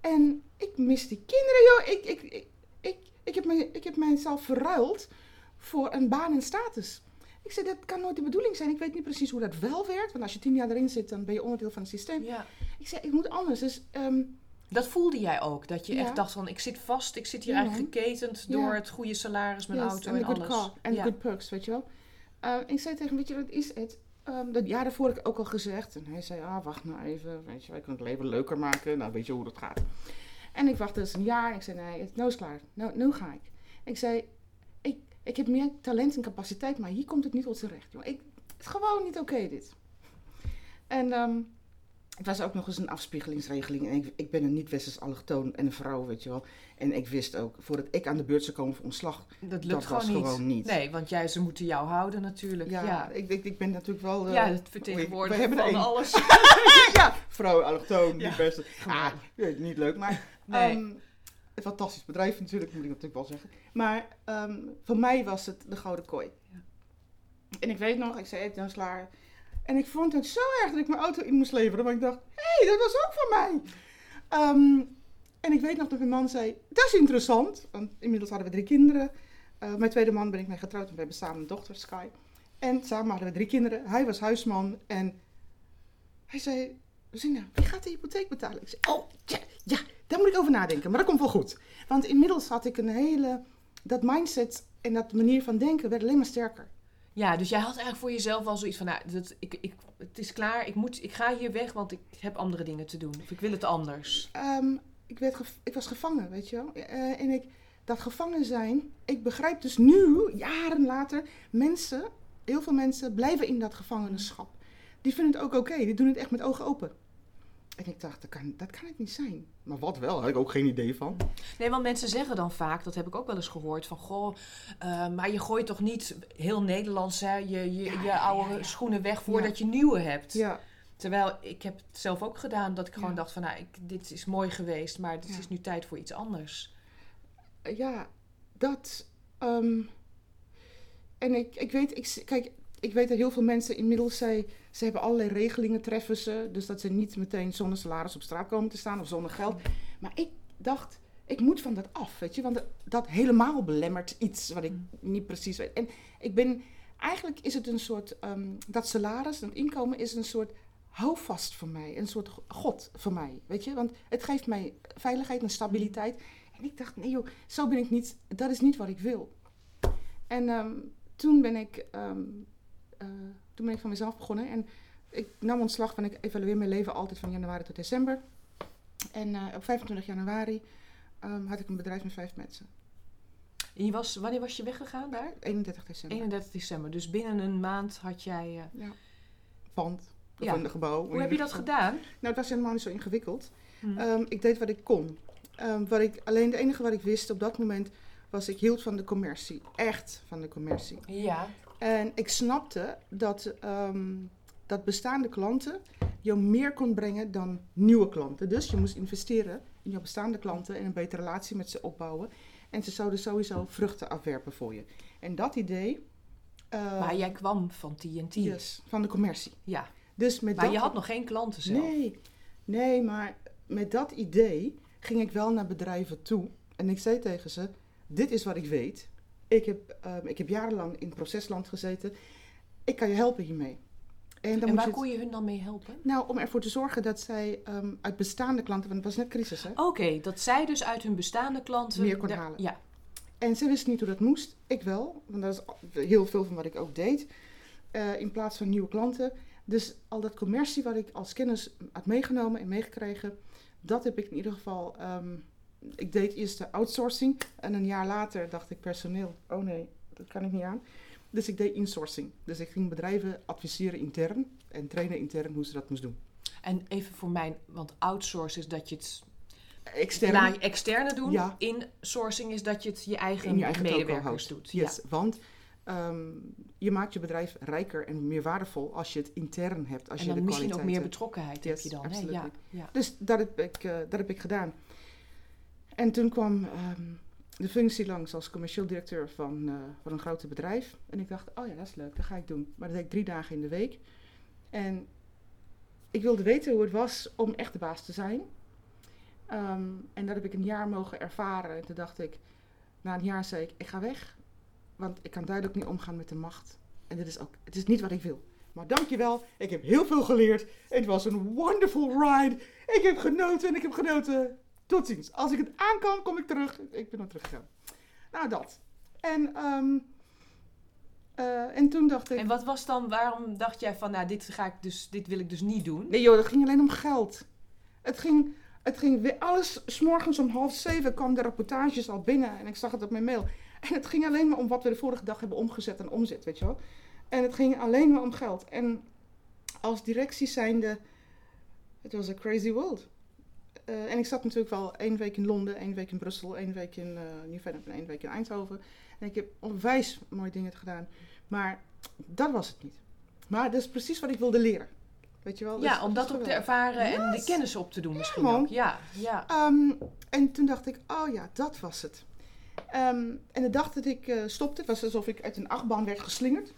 En ik mis die kinderen, joh. Ik, ik, ik, ik, ik, heb, mij, ik heb mijzelf verruild voor een baan en status. Ik zei, dat kan nooit de bedoeling zijn. Ik weet niet precies hoe dat wel werkt. Want als je tien jaar erin zit, dan ben je onderdeel van het systeem. Ja. Ik zei, ik moet anders. Dus ehm, Dat voelde jij ook, dat je Ja. echt dacht van ik zit vast, ik zit hier Ja. eigenlijk geketend door het goede salaris, mijn yes, auto en alles. car en good perks, weet je wel. Uh, ik zei tegen hem, weet je wat is het? Ehm, dat jaar daarvoor heb ik ook al gezegd. En hij zei, ah, wacht nou even. Weet je, wij kunnen het leven leuker maken. Nou, weet je hoe dat gaat. En ik wachtte dus een jaar. En ik zei, nee, het nou is klaar. Nou, nu ga ik. Ik zei, ik, heb meer talent en capaciteit, maar hier komt het niet tot z'n recht. jongen. Ik, het is gewoon niet oké, dit. En ehm, het was ook nog eens een afspiegelingsregeling. En ik, ik ben een niet-westers allochtoon en een vrouw, weet je wel. En ik wist ook, voordat ik aan de beurt zou komen voor ontslag, Dat dat lukt was gewoon, niet. gewoon niet. Nee, want jij, ze moeten jou houden natuurlijk. Ja, Ja, Ik, ik, ik ben natuurlijk wel... eh, ja het vertegenwoordigt we hebben er van alles. ja, vrouw, allochtoon, Ja, niet best. gewoon. Ah, niet leuk, maar... Nee. ehm, een fantastisch bedrijf natuurlijk, moet ik natuurlijk wel zeggen. Maar ehm, voor mij was het de Gouden Kooi. Ja. En ik weet nog, ik zei, dan slaar. En ik vond het zo erg dat ik mijn auto in moest leveren. Want ik dacht, hé, hey, dat was ook van mij. Ehm, en ik weet nog dat mijn man zei, dat is interessant. Want inmiddels hadden we drie kinderen. Eh, mijn tweede man ben ik mee getrouwd en we hebben samen een dochter, Sky. En samen hadden we drie kinderen. Hij was huisman en hij zei, Wie gaat de hypotheek betalen? Ik zei, oh, ja, ja, daar moet ik over nadenken. Maar dat komt wel goed. Want inmiddels had ik een hele, dat mindset en dat manier van denken werd alleen maar sterker. Ja, dus jij had eigenlijk voor jezelf wel zoiets van, nou, dat, ik, ik, het is klaar, ik, moet, ik ga hier weg, want ik heb andere dingen te doen. Of ik wil het anders. Ehm, ik, werd ik was gevangen, weet je wel. Eh, en ik, dat gevangen zijn, ik begrijp dus nu, jaren later, mensen, heel veel mensen blijven in dat gevangenschap. Die vinden het ook oké, die doen het echt met ogen open. En ik dacht, dat kan, dat kan het niet zijn. Maar wat wel, had ik ook geen idee van. Nee, want mensen zeggen dan vaak, dat heb ik ook wel eens gehoord, van goh, eh, maar je gooit toch niet heel Nederlands, hè, je, je, Ja, je oude ja, ja. schoenen weg voordat je nieuwe hebt. Ja, Terwijl ik heb het zelf ook gedaan, dat ik gewoon dacht van, nou, ik, dit is mooi geweest, maar het is nu tijd voor iets anders. ja dat. ehm, en ik, ik weet, ik, kijk, ik weet dat heel veel mensen inmiddels zij, ze hebben allerlei regelingen treffen ze, dus dat ze niet meteen zonder salaris op straat komen te staan of zonder geld. Maar ik dacht, ik moet van dat af, weet je, want dat, helemaal belemmert iets wat ik niet precies weet. En ik ben, eigenlijk is het een soort, ehm, dat salaris, dat inkomen is een soort houvast voor mij, een soort god voor mij, weet je, want het geeft mij veiligheid en stabiliteit. En ik dacht, nee joh, zo ben ik niet, dat is niet wat ik wil. En ehm, toen, ben ik, ehm, eh, toen ben ik van mezelf begonnen. En ik nam ontslag, van ik evalueer mijn leven altijd van januari tot december. En eh, op 25 januari ehm, had ik een bedrijf met vijf mensen. En je was, wanneer was je weggegaan daar? 31 december. 31 december. Dus binnen een maand had jij... eh, Ja. Pand. Of Ja. een gebouw. Hoe heb je dat gedaan? Nou, het was helemaal niet zo ingewikkeld. Hm. Ehm, ik deed wat ik kon. Ehm, wat ik, alleen het enige wat ik wist op dat moment was ik hield van de commercie. Echt van de commercie. Ja. En ik snapte dat, ehm, dat bestaande klanten jou meer kon brengen dan nieuwe klanten. Dus je moest investeren in jouw bestaande klanten en een betere relatie met ze opbouwen. En ze zouden sowieso vruchten afwerpen voor je. En dat idee. eh, Maar jij kwam van TNT. yes, van de commercie. Ja. Dus met Maar dat je had nog geen klanten zelf. Nee, nee, maar met dat idee ging ik wel naar bedrijven toe. En ik zei tegen ze, dit is wat ik weet. Ik heb, ehm, ik heb jarenlang in procesland gezeten. Ik kan je helpen hiermee. En, dan en waar je kon je hun dan mee helpen? Nou, om ervoor te zorgen dat zij ehm, uit bestaande klanten, want het was net crisis hè? Oké, dat zij dus uit hun bestaande klanten... Meer kon halen. Ja. En ze wisten niet hoe dat moest. Ik wel, want dat is heel veel van wat ik ook deed. Uh, in plaats van nieuwe klanten. Dus al dat commercie wat ik als kennis had meegenomen en meegekregen, dat heb ik in ieder geval. Ehm, ik deed eerst de outsourcing en een jaar later dacht ik personeel. Oh nee, dat kan ik niet aan. Dus ik deed insourcing. Dus ik ging bedrijven adviseren intern en trainen intern hoe ze dat moesten doen. En even voor mij, want outsource is dat je het externe, externe doen. Ja. Insourcing is dat je het je eigen, je eigen medewerkers doet. Yes, ja. Want Ehm, je maakt je bedrijf rijker en meer waardevol als je het intern hebt. Als en dan je de misschien ook meer betrokkenheid heb je dan. Hè? Ja, ja, Dus dat heb, ik, uh, dat heb ik gedaan. En toen kwam ehm, de functie langs als commercieel directeur van, uh, van een grote bedrijf. En ik dacht, oh ja, dat is leuk, dat ga ik doen. Maar dat deed ik drie dagen in de week. En ik wilde weten hoe het was om echt de baas te zijn. Ehm, en dat heb ik een jaar mogen ervaren. En toen dacht ik, na een jaar zei ik, ik ga weg. Want ik kan duidelijk niet omgaan met de macht. En dit is ook, het is niet wat ik wil. Maar dankjewel, ik heb heel veel geleerd. Het was een wonderful ride. Ik heb genoten en ik heb genoten. Tot ziens. Als ik het aan kan, kom ik terug. Ik ben nog teruggegaan. Nou, dat. En, um, uh, en toen dacht ik... En wat was dan, waarom dacht jij van, nou, dit, ga ik dus, dit wil ik dus niet doen? Nee joh, dat ging alleen om geld. Het ging, het ging weer alles, s'morgens om half zeven kwam de rapportages al binnen. En ik zag het op mijn mail. En het ging alleen maar om wat we de vorige dag hebben omgezet en omzet, weet je wel. En het ging alleen maar om geld. En als directie zijnde, het was een crazy world. Uh, en ik zat natuurlijk wel één week in Londen, één week in Brussel, één week in uh, en één week in Eindhoven. En ik heb onwijs mooie dingen gedaan. Maar dat was het niet. Maar dat is precies wat ik wilde leren. Weet je wel? Ja, om dat ook te ervaren en de kennis op te doen misschien ja, ook. Ja, ja. Um, en toen dacht ik, oh ja, dat was het. Ehm, en de dag dat ik uh, stopte, het was alsof ik uit een achtbaan werd geslingerd.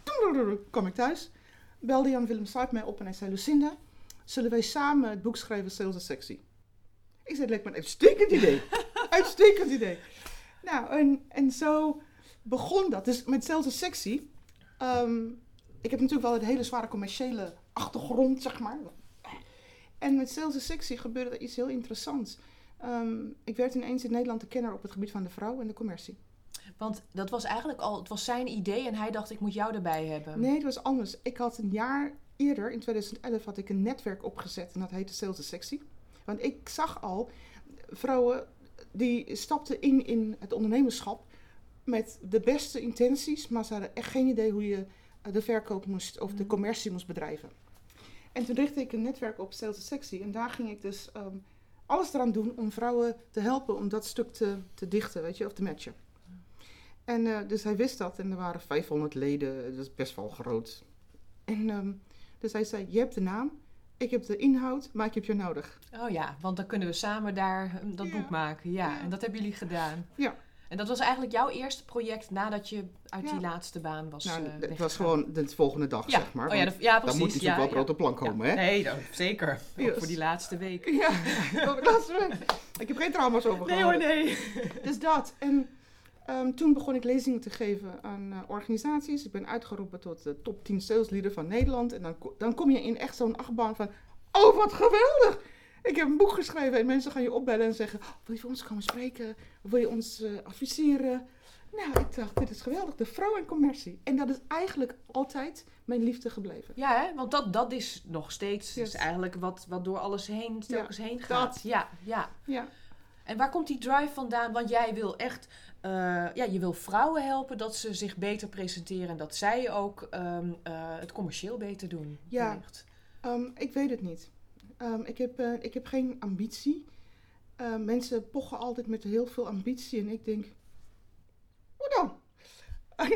Kwam ik thuis. Belde Jan Willem Saip mij op en hij zei: Lucinda, zullen wij samen het boek schrijven Sales is Sexy? Ik zei: Het lijkt me een uitstekend idee. uitstekend idee. Nou, en, en zo begon dat. Dus met Sales is Sexy. Um, ik heb natuurlijk wel een hele zware commerciële achtergrond, zeg maar. En met Sales is Sexy gebeurde iets heel interessants. Ehm, ik werd ineens in Nederland de kenner op het gebied van de vrouw en de commercie. Want dat was eigenlijk al, het was zijn idee en hij dacht ik moet jou erbij hebben. Nee, het was anders. Ik had een jaar eerder, in 2011, had ik een netwerk opgezet en dat heette Sales Sexy. Want ik zag al vrouwen die stapten in in het ondernemerschap met de beste intenties, maar ze hadden echt geen idee hoe je de verkoop moest of de mm. commercie moest bedrijven. En toen richtte ik een netwerk op Sales Sexy en daar ging ik dus ehm, alles eraan doen om vrouwen te helpen om dat stuk te, te dichten, weet je, of te matchen. En uh, dus hij wist dat en er waren 500 leden, dat is best wel groot. En um, dus hij zei, je hebt de naam, ik heb de inhoud, maar ik heb je nodig. Oh ja, want dan kunnen we samen daar hm, dat boek maken. Ja, ja, en dat hebben jullie gedaan. Ja. En dat was eigenlijk jouw eerste project nadat je uit die laatste baan was nou, uh, Het was gewoon de volgende dag, zeg maar. Oh, ja, ja, precies. Dan moet natuurlijk wel op de plank komen, hè? Nee, dat, zeker. Voor die laatste week. Ja, de laatste week. Ik heb geen trauma's over Nee hoor, nee. Dus dat. En um, toen begon ik lezingen te geven aan uh, organisaties. Ik ben uitgeroepen tot de top 10 salesleader van Nederland. En dan, dan kom je in echt zo'n achtbaan van... Oh, wat geweldig! Ik heb een boek geschreven en mensen gaan je opbellen en zeggen: oh, Wil je voor ons komen spreken? Wil je ons uh, adviseren? Nou, ik dacht: Dit is geweldig, de vrouw en commercie. En dat is eigenlijk altijd mijn liefde gebleven. Ja, hè? want dat, dat is nog steeds is eigenlijk wat, wat door alles heen, telkens heen gaat. Dat. Ja, ja. ja. En waar komt die drive vandaan? Want jij wil echt, uh, ja, je wil vrouwen helpen dat ze zich beter presenteren en dat zij ook um, uh, het commercieel beter doen. Ja, um, ik weet het niet. Um, ik, heb, uh, ik heb geen ambitie. Mensen pochen altijd met heel veel ambitie en ik denk, hoe dan?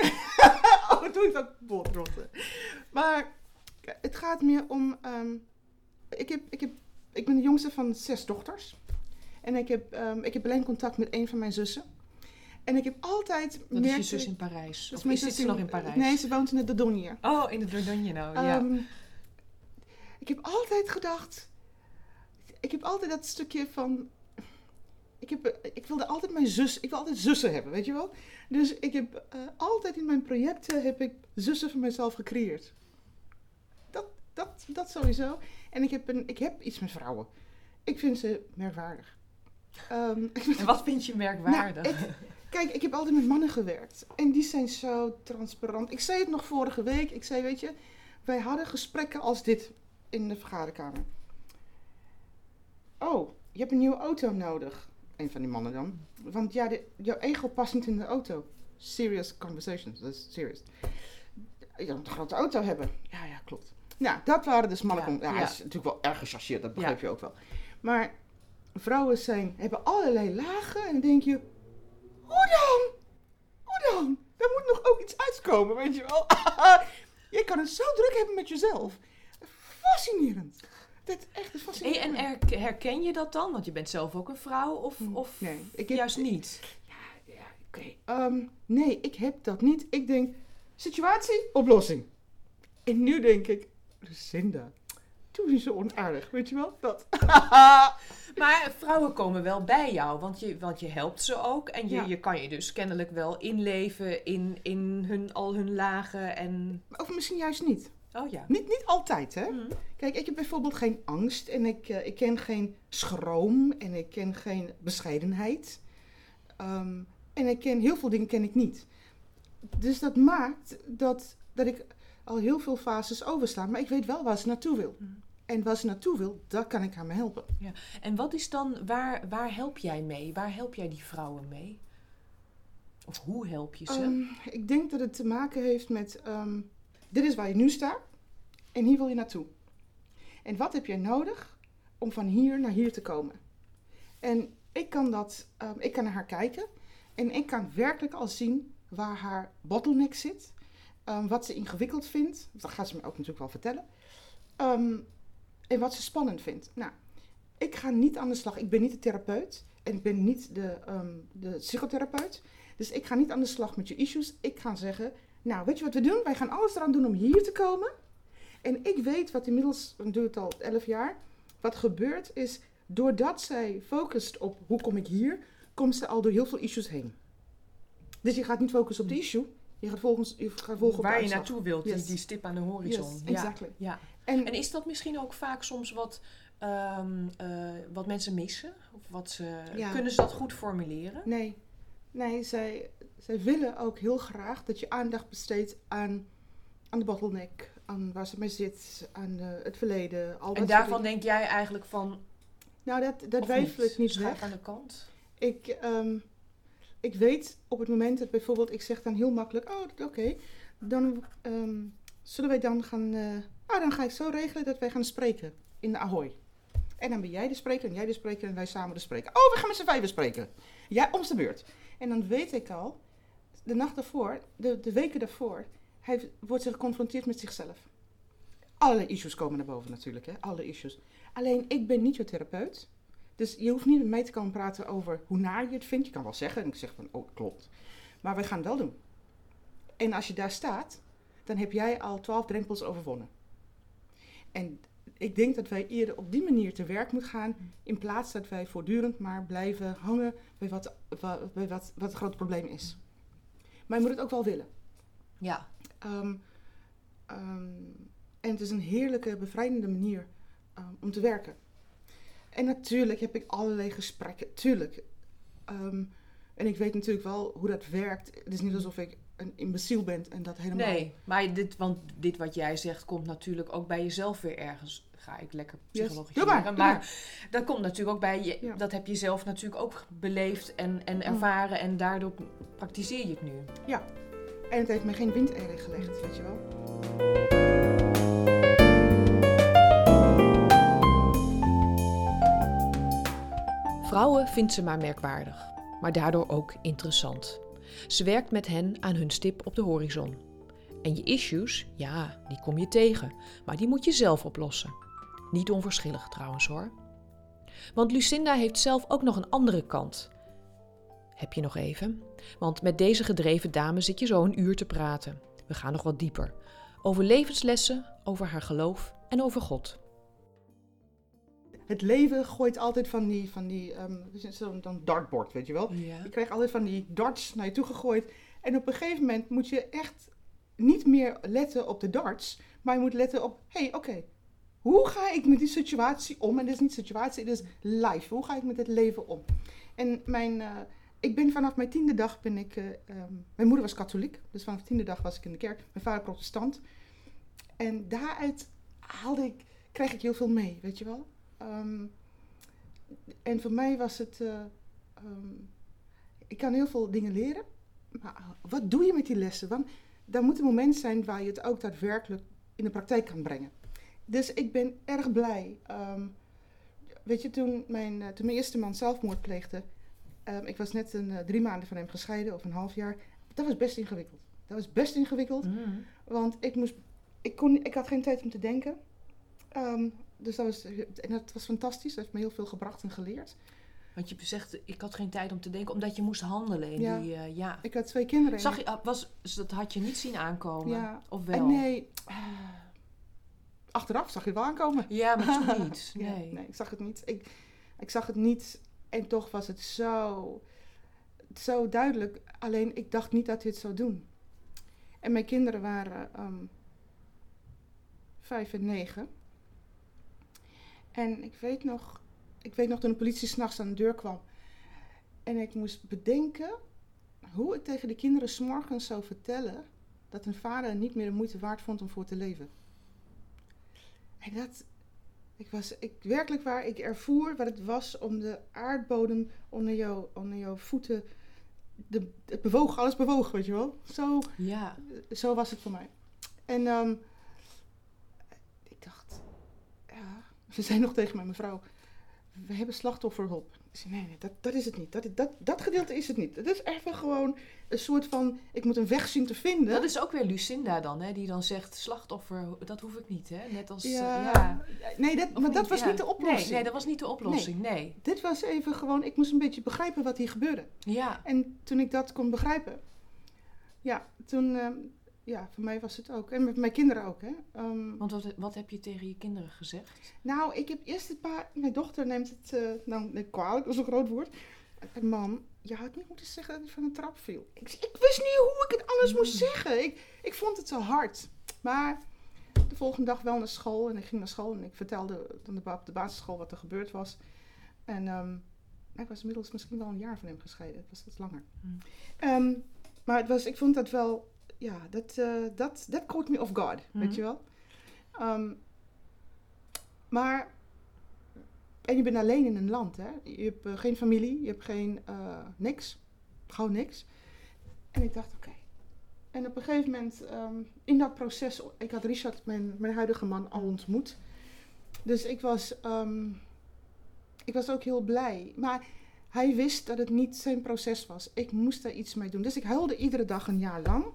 oh, doe ik dat botrotten. Maar het gaat meer om, ik, heb, ik, heb, ik ben de jongste van zes dochters. En ik heb, ik heb alleen contact met een van mijn zussen. En ik heb altijd... Dat is je zus in Parijs? Of is ze nog in Parijs? Nee, ze woont in de Dordogne. Oh, in de Dordogne nou, ja. ik heb altijd gedacht ik heb altijd dat stukje van. Ik, heb, eh, ik wilde altijd mijn zus. Ik wil altijd zussen hebben, weet je wel? Dus ik heb eh, altijd in mijn projecten heb ik zussen van mezelf gecreëerd. Dat, dat, dat sowieso. En ik heb, een, ik heb iets met vrouwen. Ik vind ze merkwaardig. Ehm, En wat vind je merkwaardig? Nou, kijk, ik heb altijd met mannen gewerkt. En die zijn zo transparant. Ik zei het nog vorige week. Ik zei, weet je, wij hadden gesprekken als dit in de vergaderkamer. Oh, je hebt een nieuwe auto nodig. Een van die mannen dan. Want ja, de, jouw ego past niet in de auto. Serious conversations, dat is serious. Je moet een grote auto hebben. Ja, ja, klopt. Nou, dat waren dus mannen. Ja, Ja, hij ja. is natuurlijk wel erg gechargeerd, dat begrijp je ook wel. Maar vrouwen zijn, hebben allerlei lagen en dan denk je, hoe dan? Hoe dan? Er moet nog ook iets uitkomen, weet je wel. je kan het zo druk hebben met jezelf. Fascinerend. Dat is echt Hey, fascinerend. en her- herken je dat dan? Want je bent zelf ook een vrouw, of, of Nee, ik heb- juist niet? Ja, oké. Ehm, nee, ik heb dat niet. Ik denk, situatie, oplossing. En nu denk ik, Lucinda, doe niet zo onaardig, weet je wel? Dat. Maar vrouwen komen wel bij jou, want je, want je helpt ze ook. En je, Ja. je kan je dus kennelijk wel inleven in, in hun, al hun lagen en... of misschien juist niet. Oh ja. Niet, niet altijd, hè? Mhm. Kijk, ik heb bijvoorbeeld geen angst en ik, eh, ik ken geen schroom en ik ken geen bescheidenheid. Ehm, en ik ken heel veel dingen ken ik niet. Dus dat maakt dat, dat ik al heel veel fases oversla, maar ik weet wel waar ze naartoe wil. Mhm. En waar ze naartoe wil, daar kan ik haar mee helpen. En wat is dan, waar, waar help jij mee? Waar help jij die vrouwen mee? Of hoe help je ze? Ehm, ik denk dat het te maken heeft met, ehm, dit is waar je nu staat en hier wil je naartoe. En wat heb je nodig om van hier naar hier te komen? En ik kan, dat, ehm, ik kan naar haar kijken en ik kan werkelijk al zien waar haar bottleneck zit. wat ze ingewikkeld vindt, dat gaat ze me ook natuurlijk wel vertellen. En wat ze spannend vindt. Nou, ik ga niet aan de slag. Ik ben niet de therapeut en ik ben niet de, ehm, de psychotherapeut. Dus ik ga niet aan de slag met je issues. Ik ga zeggen, nou, weet je wat we doen? Wij gaan alles eraan doen om hier te komen. En ik weet wat inmiddels, ik doe het al 11 jaar, wat gebeurt is, doordat zij focust op hoe kom ik hier, komt ze al door heel veel issues heen. Dus je gaat niet focussen op de issue, je gaat, volgens, je gaat volgen op waar je naartoe wilt, die, Yes. die stip aan de horizon. Yes, ja. exactly. Ja. En, En is dat misschien ook vaak soms wat, ehm, eh, wat mensen missen? Of wat ze, Ja. Kunnen ze dat goed formuleren? nee, nee zij, zij willen ook heel graag dat je aandacht besteedt aan, aan de bottleneck, aan waar ze mee zit, aan het verleden. Al En daarvan denk jij eigenlijk van... Nou, dat, dat of twijfel ik niet weg. aan de kant? Ik, ehm, ik weet op het moment dat bijvoorbeeld, ik zeg dan heel makkelijk, oh, oké, dan ehm, zullen wij dan gaan, eh, ah, dan ga ik zo regelen dat wij gaan spreken in de Ahoy. En dan ben jij de spreker en jij de spreker en wij samen de spreker. Oh, we gaan met z'n vijven spreken. Ja, om de beurt. En dan weet ik al, de nacht daarvoor, de, de weken daarvoor, hij wordt zich geconfronteerd met zichzelf. Alle issues komen naar boven natuurlijk, hè? alle issues. Alleen, ik ben niet je therapeut. Dus je hoeft niet met mij te komen praten over hoe naar je het vindt. Je kan wel zeggen, en ik zeg van, oh, klopt. Maar we gaan het wel doen. En als je daar staat, dan heb jij al twaalf drempels overwonnen. En ik denk dat wij eerder op die manier te werk moeten gaan, in plaats dat wij voortdurend maar blijven hangen bij wat, wa- bij wat, wat het grote probleem is. Maar je moet het ook wel willen. Ja. Ehm, ehm, en het is een heerlijke, bevrijdende manier ehm, om te werken. En natuurlijk heb ik allerlei gesprekken, tuurlijk. En ik weet natuurlijk wel hoe dat werkt. Het is niet alsof ik een imbeciel ben en dat helemaal... Nee, maar dit, want dit wat jij zegt komt natuurlijk ook bij jezelf weer ergens. Ga ik lekker Yes. psychologiseren. Doe maar, dat komt natuurlijk ook bij je. Ja. Dat heb je zelf natuurlijk ook beleefd en, en Mm. ervaren. En daardoor praktiseer je het nu. En het heeft mij geen windeieren gelegd, weet je wel. Vrouwen vindt ze maar merkwaardig, maar daardoor ook interessant. Ze werkt met hen aan hun stip op de horizon. En je issues, ja, die kom je tegen, maar die moet je zelf oplossen. Niet onverschillig trouwens hoor. Want Lucinda heeft zelf ook nog een andere kant. Heb je nog even? Want met deze gedreven dame zit je zo een uur te praten. We gaan nog wat dieper. Over levenslessen, over haar geloof en over God. Het leven gooit altijd van die, van die zo'n dan dartboard, weet je wel. Ja. Je krijgt altijd van die darts naar je toe gegooid. En op een gegeven moment moet je echt niet meer letten op de darts, maar je moet letten op, hé, hey, oké, hoe ga ik met die situatie om? En dit is niet situatie, dit is life. Hoe ga ik met het leven om? En mijn, eh, ik ben vanaf mijn tiende dag ben ik, eh, ehm, mijn moeder was katholiek, dus vanaf de tiende dag was ik in de kerk. Mijn vader protestant. En daaruit haalde ik, kreeg ik heel veel mee, weet je wel. Ehm, en voor mij was het, eh, ehm, ik kan heel veel dingen leren, maar wat doe je met die lessen? Want daar moet een moment zijn waar je het ook daadwerkelijk in de praktijk kan brengen. Dus ik ben erg blij. Ehm, weet je, toen mijn, eh, toen mijn eerste man zelfmoord pleegde, um, ik was net een, uh, drie maanden van hem gescheiden, of een half jaar. Dat was best ingewikkeld. Dat was best ingewikkeld, Mm. want ik, moest, ik, kon, ik had geen tijd om te denken. Um, dus dat was, en dat was fantastisch. Dat heeft me heel veel gebracht en geleerd. Want je zegt, ik had geen tijd om te denken, omdat je moest handelen in Ja. die, uh, ja. Ik had twee kinderen. Zag je, was, dus dat had je niet zien aankomen? Ja. Of En wel? nee, uh, achteraf zag je het wel aankomen. Ja, maar toen niet. Ja, Nee. nee, ik zag het niet. Ik, ik zag het niet en toch was het zo, zo duidelijk. Alleen ik dacht niet dat hij het zou doen. En mijn kinderen waren um, vijf en negen. En ik weet nog, ik weet nog toen de politie s'nachts aan de deur kwam. En ik moest bedenken hoe ik tegen de kinderen s'morgens zou vertellen dat hun vader niet meer de moeite waard vond om voor te leven. En dat, ik was, ik, werkelijk waar, ik ervoer wat het was om de aardbodem onder, jou, onder jouw voeten, de, het bewoog, alles bewoog, weet je wel. Zo, Ja. zo was het voor mij. En um, ik dacht, ja, ze zei nog tegen mij, mevrouw, we hebben slachtofferhulp. Ik zei, nee, nee, dat, dat is het niet. Dat, dat, dat gedeelte is het niet. Het is even gewoon een soort van, ik moet een weg zien te vinden. Dat is ook weer Lucinda dan, hè? Die dan zegt, slachtoffer, dat hoef ik niet, hè? Net als, ja, uh, ja. Nee, dat, maar niet? dat was ja. niet de oplossing. Nee, nee, dat was niet de oplossing, nee. nee. Dit was even gewoon, ik moest een beetje begrijpen wat hier gebeurde. Ja. En toen ik dat kon begrijpen, ja, toen, uh, ja, voor mij was het ook. En met mijn kinderen ook, hè. Um, Want wat, wat heb je tegen je kinderen gezegd? Nou, ik heb eerst een paar, mijn dochter neemt het, uh, nou, nee, kwalijk, dat is een groot woord. Mam, je had niet moeten zeggen dat hij van een trap viel. Ik, ik wist niet hoe ik het anders mm. moest zeggen. Ik, ik vond het zo hard. Maar de volgende dag wel naar school. En ik ging naar school en ik vertelde dan op de basisschool wat er gebeurd was. En um, ik was inmiddels misschien wel een jaar van hem gescheiden. Het was wat langer. Mm. Um, maar het was, ik vond dat wel, ja, dat uh, dat that caught me off guard, mm. weet je wel. Um, maar en je bent alleen in een land, hè? Je hebt uh, geen familie, je hebt geen uh, niks, gewoon niks. En ik dacht, oké. Okay. En op een gegeven moment, um, in dat proces, ik had Richard, mijn, mijn huidige man, al ontmoet. Dus ik was, um, ik was ook heel blij. Maar hij wist dat het niet zijn proces was. Ik moest daar iets mee doen. Dus ik huilde iedere dag een jaar lang.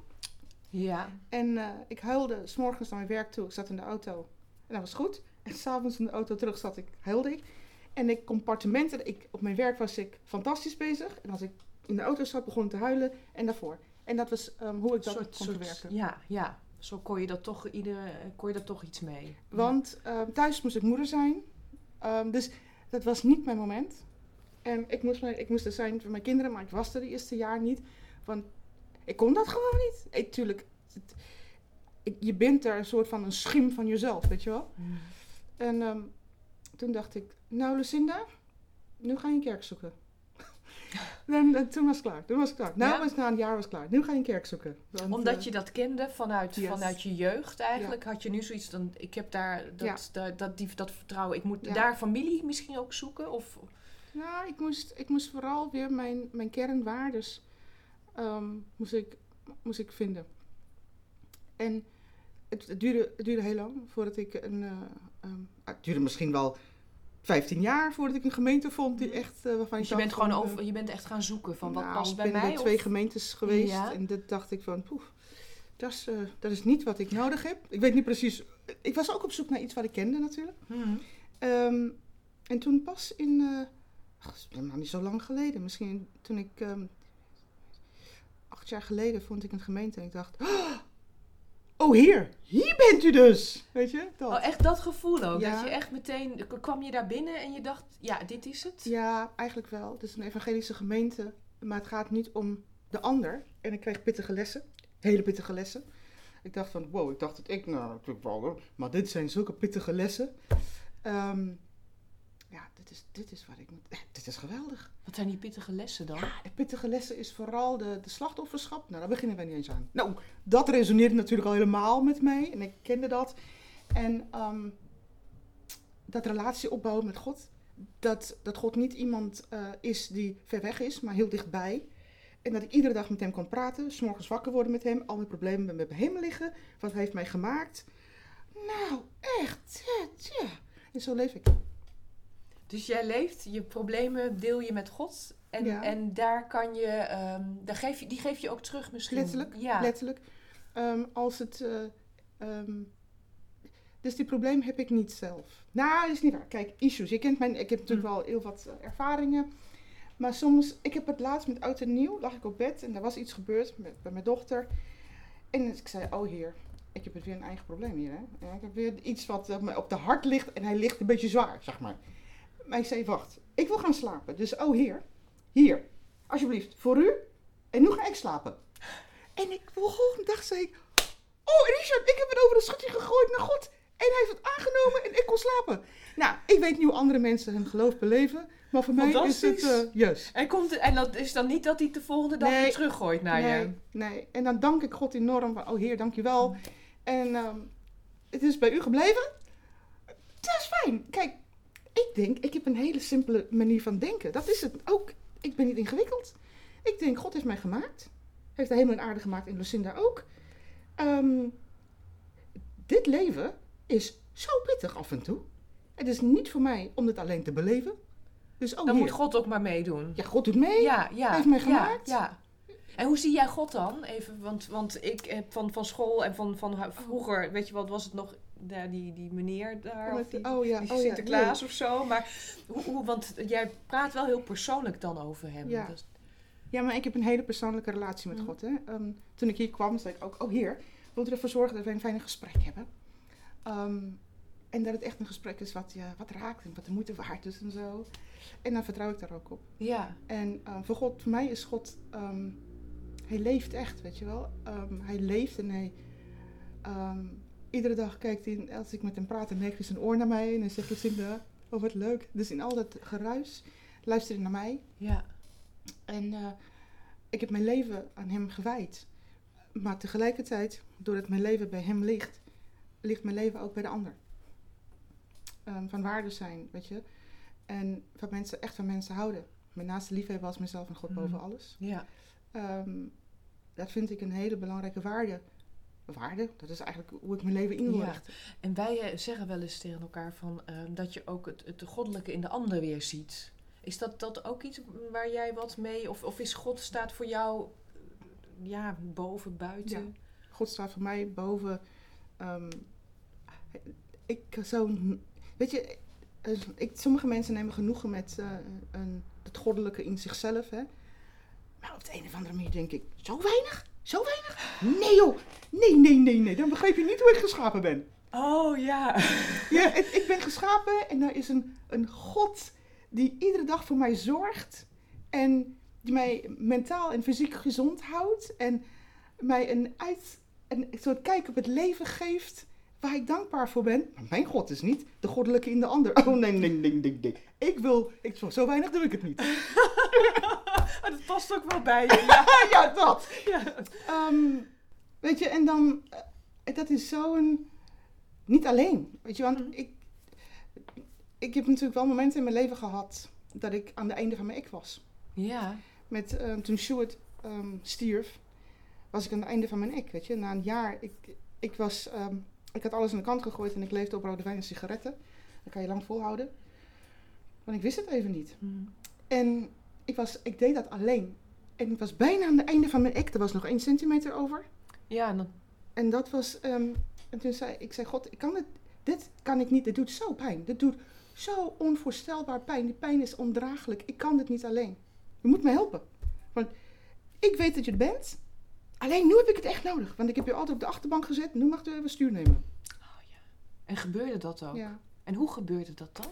Ja. En uh, ik huilde s'morgens naar mijn werk toe. Ik zat in de auto en dat was goed. En s'avonds in de auto terug zat ik, huilde ik. En ik compartimenten, ik, op mijn werk was ik fantastisch bezig. En als ik in de auto zat, begon ik te huilen en daarvoor. En dat was um, hoe ik dat soort, kon soort, verwerken. Ja, ja, zo kon je, dat toch, iedere, kon je daar toch iets mee. Want um, thuis moest ik moeder zijn. Um, dus dat was niet mijn moment. En ik moest, mijn, ik moest er zijn voor mijn kinderen, maar ik was er de eerste jaar niet. Want ik kon dat gewoon niet. Ik, tuurlijk, het, ik, je bent er een soort van een schim van jezelf, weet je wel. Mm. En toen dacht ik, nou Lucinda, nu ga je een kerk zoeken. en, en, toen was het klaar. Toen was het klaar. Nou, Ja? was na een jaar was het klaar. Nu ga je een kerk zoeken. Want, Omdat eh, je dat kende vanuit, yes. vanuit je jeugd eigenlijk, had je nu zoiets dan, ik heb daar dat, Ja. dat, dat, die, dat vertrouwen. Ik moet daar familie misschien ook zoeken? Of, Nou, ik moest, ik moest vooral weer mijn, mijn kernwaardes um, moest, ik, moest ik vinden. En het, het, duurde, het duurde heel lang voordat ik een... Uh, um, het duurde misschien wel 15 jaar voordat ik een gemeente vond die echt... Uh, waarvan dus je bent gewoon over, je bent echt gaan zoeken van wat nou, past bij ik ben mij? bij twee gemeentes geweest Ja. en dat dacht ik van, poef, dat is, uh, dat is niet wat ik nodig heb. Ik weet niet precies, ik was ook op zoek naar iets wat ik kende natuurlijk. Hmm. Um, en toen pas in, uh, ach, is helemaal niet zo lang geleden, misschien toen ik, um, acht jaar geleden vond ik een gemeente en ik dacht, oh hier, hier bent u dus. Weet je? Dat. Oh, echt dat gevoel ook. Ja. Dat je echt meteen, kwam je daar binnen en je dacht, ja, dit is het? Ja, eigenlijk wel. Het is een evangelische gemeente, maar het gaat niet om de ander. En ik kreeg pittige lessen, hele pittige lessen. Ik dacht van, wow, ik dacht dat ik nou natuurlijk wel, hoor. maar dit zijn zulke pittige lessen. Ja, dit is, dit is wat ik moet, dit is geweldig. Wat zijn die pittige lessen dan? Ja, de pittige lessen is vooral de, de slachtofferschap. Nou, daar beginnen we niet eens aan. Nou, dat resoneert natuurlijk al helemaal met mij. En ik kende dat. En ehm, dat relatie opbouwen met God. Dat, dat God niet iemand eh, is die ver weg is, maar heel dichtbij. En dat ik iedere dag met hem kon praten. S'morgens wakker worden met hem. Al mijn problemen bij hem liggen. Wat hij heeft mij gemaakt. Nou, echt. Ja. En zo leef ik. Dus jij leeft, je problemen deel je met God. En, Ja. en daar kan je, ehm, daar geef je, die geef je ook terug misschien. Letterlijk, Ja. letterlijk. Ehm, als het. eh, ehm, dus die probleem heb ik niet zelf. Nou, dat is niet waar. Kijk, issues. Je kent mijn, ik heb natuurlijk wel heel wat eh, ervaringen. Maar soms, ik heb het laatst met oud en nieuw, lag ik op bed en er was iets gebeurd met, bij mijn dochter. En ik zei, oh heer, ik heb het weer een eigen probleem hier. Hè? Ja, ik heb weer iets wat eh, me op de hart ligt en hij ligt een beetje zwaar, zeg maar. Maar ik zei, wacht, ik wil gaan slapen. Dus, oh heer, hier, alsjeblieft, voor u. En nu ga ik slapen. En ik de volgende dag zei ik, oh Richard, ik heb het over een schutje gegooid naar God. En hij heeft het aangenomen en ik kon slapen. Nou, ik weet niet hoe andere mensen hun geloof beleven. Maar voor mij is het Fantastisch. eh juist. En, komt, en dat is dan niet dat hij het de volgende dag Nee. weer teruggooit naar nee, je? nee. En dan dank ik God enorm van, oh heer, dankjewel. En ehm, het is bij u gebleven. Dat is fijn. Kijk, ik denk, ik heb een hele simpele manier van denken. Dat is het ook. Ik ben niet ingewikkeld. Ik denk, God heeft mij gemaakt. Heeft de hemel en aarde gemaakt en Lucinda ook. Ehm, dit leven is zo pittig af en toe. Het is niet voor mij om dit alleen te beleven. Dus oh Dan heer. moet God ook maar meedoen. Ja, God doet mee. Ja, ja. Hij heeft mij gemaakt. Ja, En hoe zie jij God dan? Even, want, want ik heb van, van school en van, van vroeger, weet je wat, was het nog ja, die, die meneer daar? Of die, oh ja, die oh ja. Sinterklaas of zo. Maar hoe, hoe, want jij praat wel heel persoonlijk dan over hem. Ja. Dus- Ja, maar ik heb een hele persoonlijke relatie met Mhm. God. Hè. Ehm, toen ik hier kwam, zei ik ook, oh heer, wilt u ervoor zorgen dat we een fijne gesprek hebben? Ehm, en dat het echt een gesprek is wat, ja, wat raakt en wat de moeite waard is en zo. En dan vertrouw ik daar ook op. ja. En ehm, voor God, voor mij is God, hij leeft echt, weet je wel. Hij leeft en hij, iedere dag kijkt hij, als ik met hem praat, dan neigt hij zijn oor naar mij en hij zegt, Lucinda, oh wat leuk. Dus in al dat geruis luistert hij naar mij. ja. En eh, ik heb mijn leven aan hem gewijd. Maar tegelijkertijd, doordat mijn leven bij hem ligt, ligt mijn leven ook bij de ander. Ehm, van waarde zijn, weet je. En van mensen, echt van mensen houden. Mijn naaste liefhebben als mezelf en God Mhm. boven alles. ja. Ehm, dat vind ik een hele belangrijke waarde. Waarde, dat is eigenlijk hoe ik mijn leven in wil Ja. richten. En wij eh, zeggen wel eens tegen elkaar van, ehm, dat je ook het, het goddelijke in de ander weer ziet. Is dat, dat ook iets waar jij wat mee, of, of is God staat voor jou eh, ja, boven, buiten? God staat voor mij boven. ehm, ik zou. Weet je, eh, ik, sommige mensen nemen genoegen met een, het goddelijke in zichzelf. Hè? Maar op de een of andere manier denk ik: zo weinig? Zo weinig? Nee, joh. Nee, nee, nee, nee. Dan begrijp je niet hoe ik geschapen ben. Oh ja. Ja, ik, ik ben geschapen en er is een, een God die iedere dag voor mij zorgt. En die mij mentaal en fysiek gezond houdt. En mij een, uit, een soort kijk op het leven geeft waar ik dankbaar voor ben. Maar mijn God is niet de goddelijke in de ander. Oh nee, nee, nee, nee, nee. Ik wil, ik, zo, weinig doe ik het niet. Dat past ook wel bij je. Ja. ja, dat. ja. Ehm, weet je, en dan, eh, dat is zo'n, niet alleen, weet je, want Mhm. ik, ik heb natuurlijk wel momenten in mijn leven gehad dat ik aan het einde van mijn ik was. ja. Met, eh, toen Stuart ehm, stierf, was ik aan het einde van mijn ik, weet je. Na een jaar, ik, ik was, ik had alles aan de kant gegooid en ik leefde op rode wijn en sigaretten. Dat kan je lang volhouden. Want ik wist het even niet. Hm. En ik, was, ik deed dat alleen. En ik was bijna aan het einde van mijn ik. Er was nog één centimeter over. Ja, en dan, En dat was. ehm, en toen zei ik: zei, God, ik kan dit, dit kan ik niet. Dit doet zo pijn. Dit doet zo onvoorstelbaar pijn. Die pijn is ondraaglijk. Ik kan dit niet alleen. Je moet me helpen. Want ik weet dat je er bent. Alleen nu heb ik het echt nodig. Want ik heb je altijd op de achterbank gezet. Nu mag je even stuur nemen. En gebeurde dat ook? Ja. En hoe gebeurde dat dan?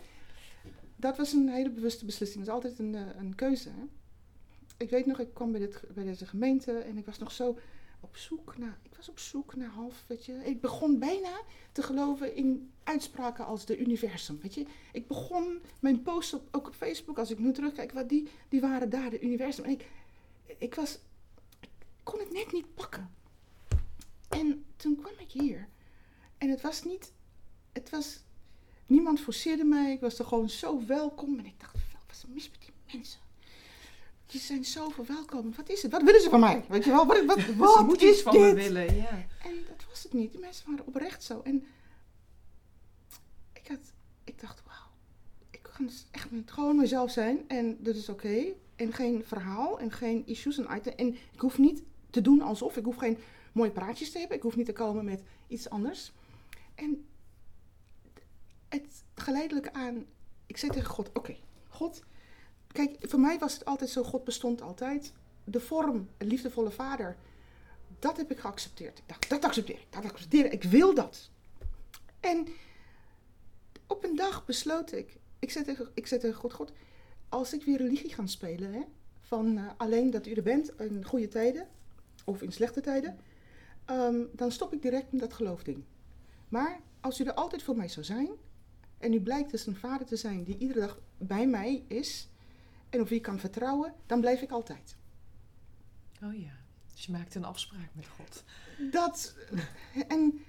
Dat was een hele bewuste beslissing. Dat is altijd een, eh, een keuze. Hè? Ik weet nog, ik kwam bij, dit, bij deze gemeente en ik was nog zo op zoek naar. Ik was op zoek naar half, weet je. Ik begon bijna te geloven in uitspraken als de universum, weet je. Ik begon mijn posts op, ook op Facebook, als ik nu terugkijk, wat die, die waren daar, de universum. En ik, ik was, kon het net niet pakken. En toen kwam ik hier. En het was niet, het was, niemand forceerde mij. Ik was er gewoon zo welkom. En ik dacht, wat is mis met die mensen? Die zijn zo verwelkomend. Wat is het? Wat willen ze van mij? Weet je wel, wat, wat, wat is iets van dit? me willen, ja. En dat was het niet. Die mensen waren oprecht zo. En ik, had, ik dacht, wauw, ik kan dus echt gewoon mezelf zijn. En dat is oké. En geen verhaal en geen issues en items. En ik hoef niet te doen alsof. Ik hoef geen mooie praatjes te hebben. Ik hoef niet te komen met iets anders. En het geleidelijk aan, ik zei tegen God, oké, God, kijk, voor mij was het altijd zo, God bestond altijd. De vorm, een liefdevolle vader, dat heb ik geaccepteerd. Ik dacht, dat accepteer ik, dat accepteer ik, ik wil dat. En op een dag besloot ik, ik zei tegen, ik zei tegen God, God, als ik weer religie ga spelen, hè, van eh, alleen dat u er bent in goede tijden, of in slechte tijden, ehm, dan stop ik direct met dat geloofding. Maar als u er altijd voor mij zou zijn, en u blijkt dus een vader te zijn die iedere dag bij mij is, en op wie ik kan vertrouwen, dan blijf ik altijd. Oh ja. Dus je maakte een afspraak met God. Dat, en,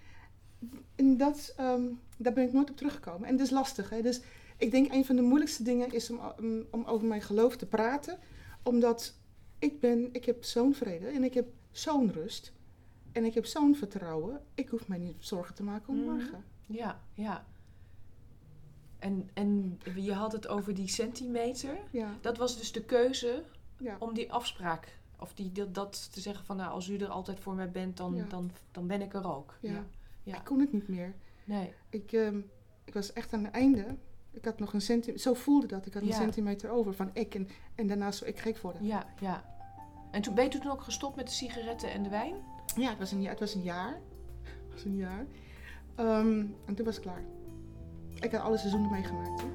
en dat, ehm, daar ben ik nooit op teruggekomen. En dat is lastig. Hè? Dus ik denk een van de moeilijkste dingen is om, om, om over mijn geloof te praten. Omdat ik ben, ik heb zo'n vrede en ik heb zo'n rust. En ik heb zo'n vertrouwen. Ik hoef mij niet zorgen te maken om Mhm. morgen. Ja, ja. En, en je had het over die centimeter. Ja, Dat was dus de keuze ja. om die afspraak, of die, dat, dat te zeggen van nou, als u er altijd voor mij bent, dan, Ja. dan, dan ben ik er ook. Ja. ja. Ik kon het niet meer. Nee. Ik, ehm, ik was echt aan het einde. Ik had nog een centimeter, zo voelde dat. Ik had een centimeter over van ik en, en daarna zou ik gek worden. Ja, ja. En toen ben je toen ook gestopt met de sigaretten en de wijn? Ja, het was een, ja- het was een jaar. Het was een jaar. Ehm, en toen was ik klaar. Ik had alle seizoenen meegemaakt. Hè.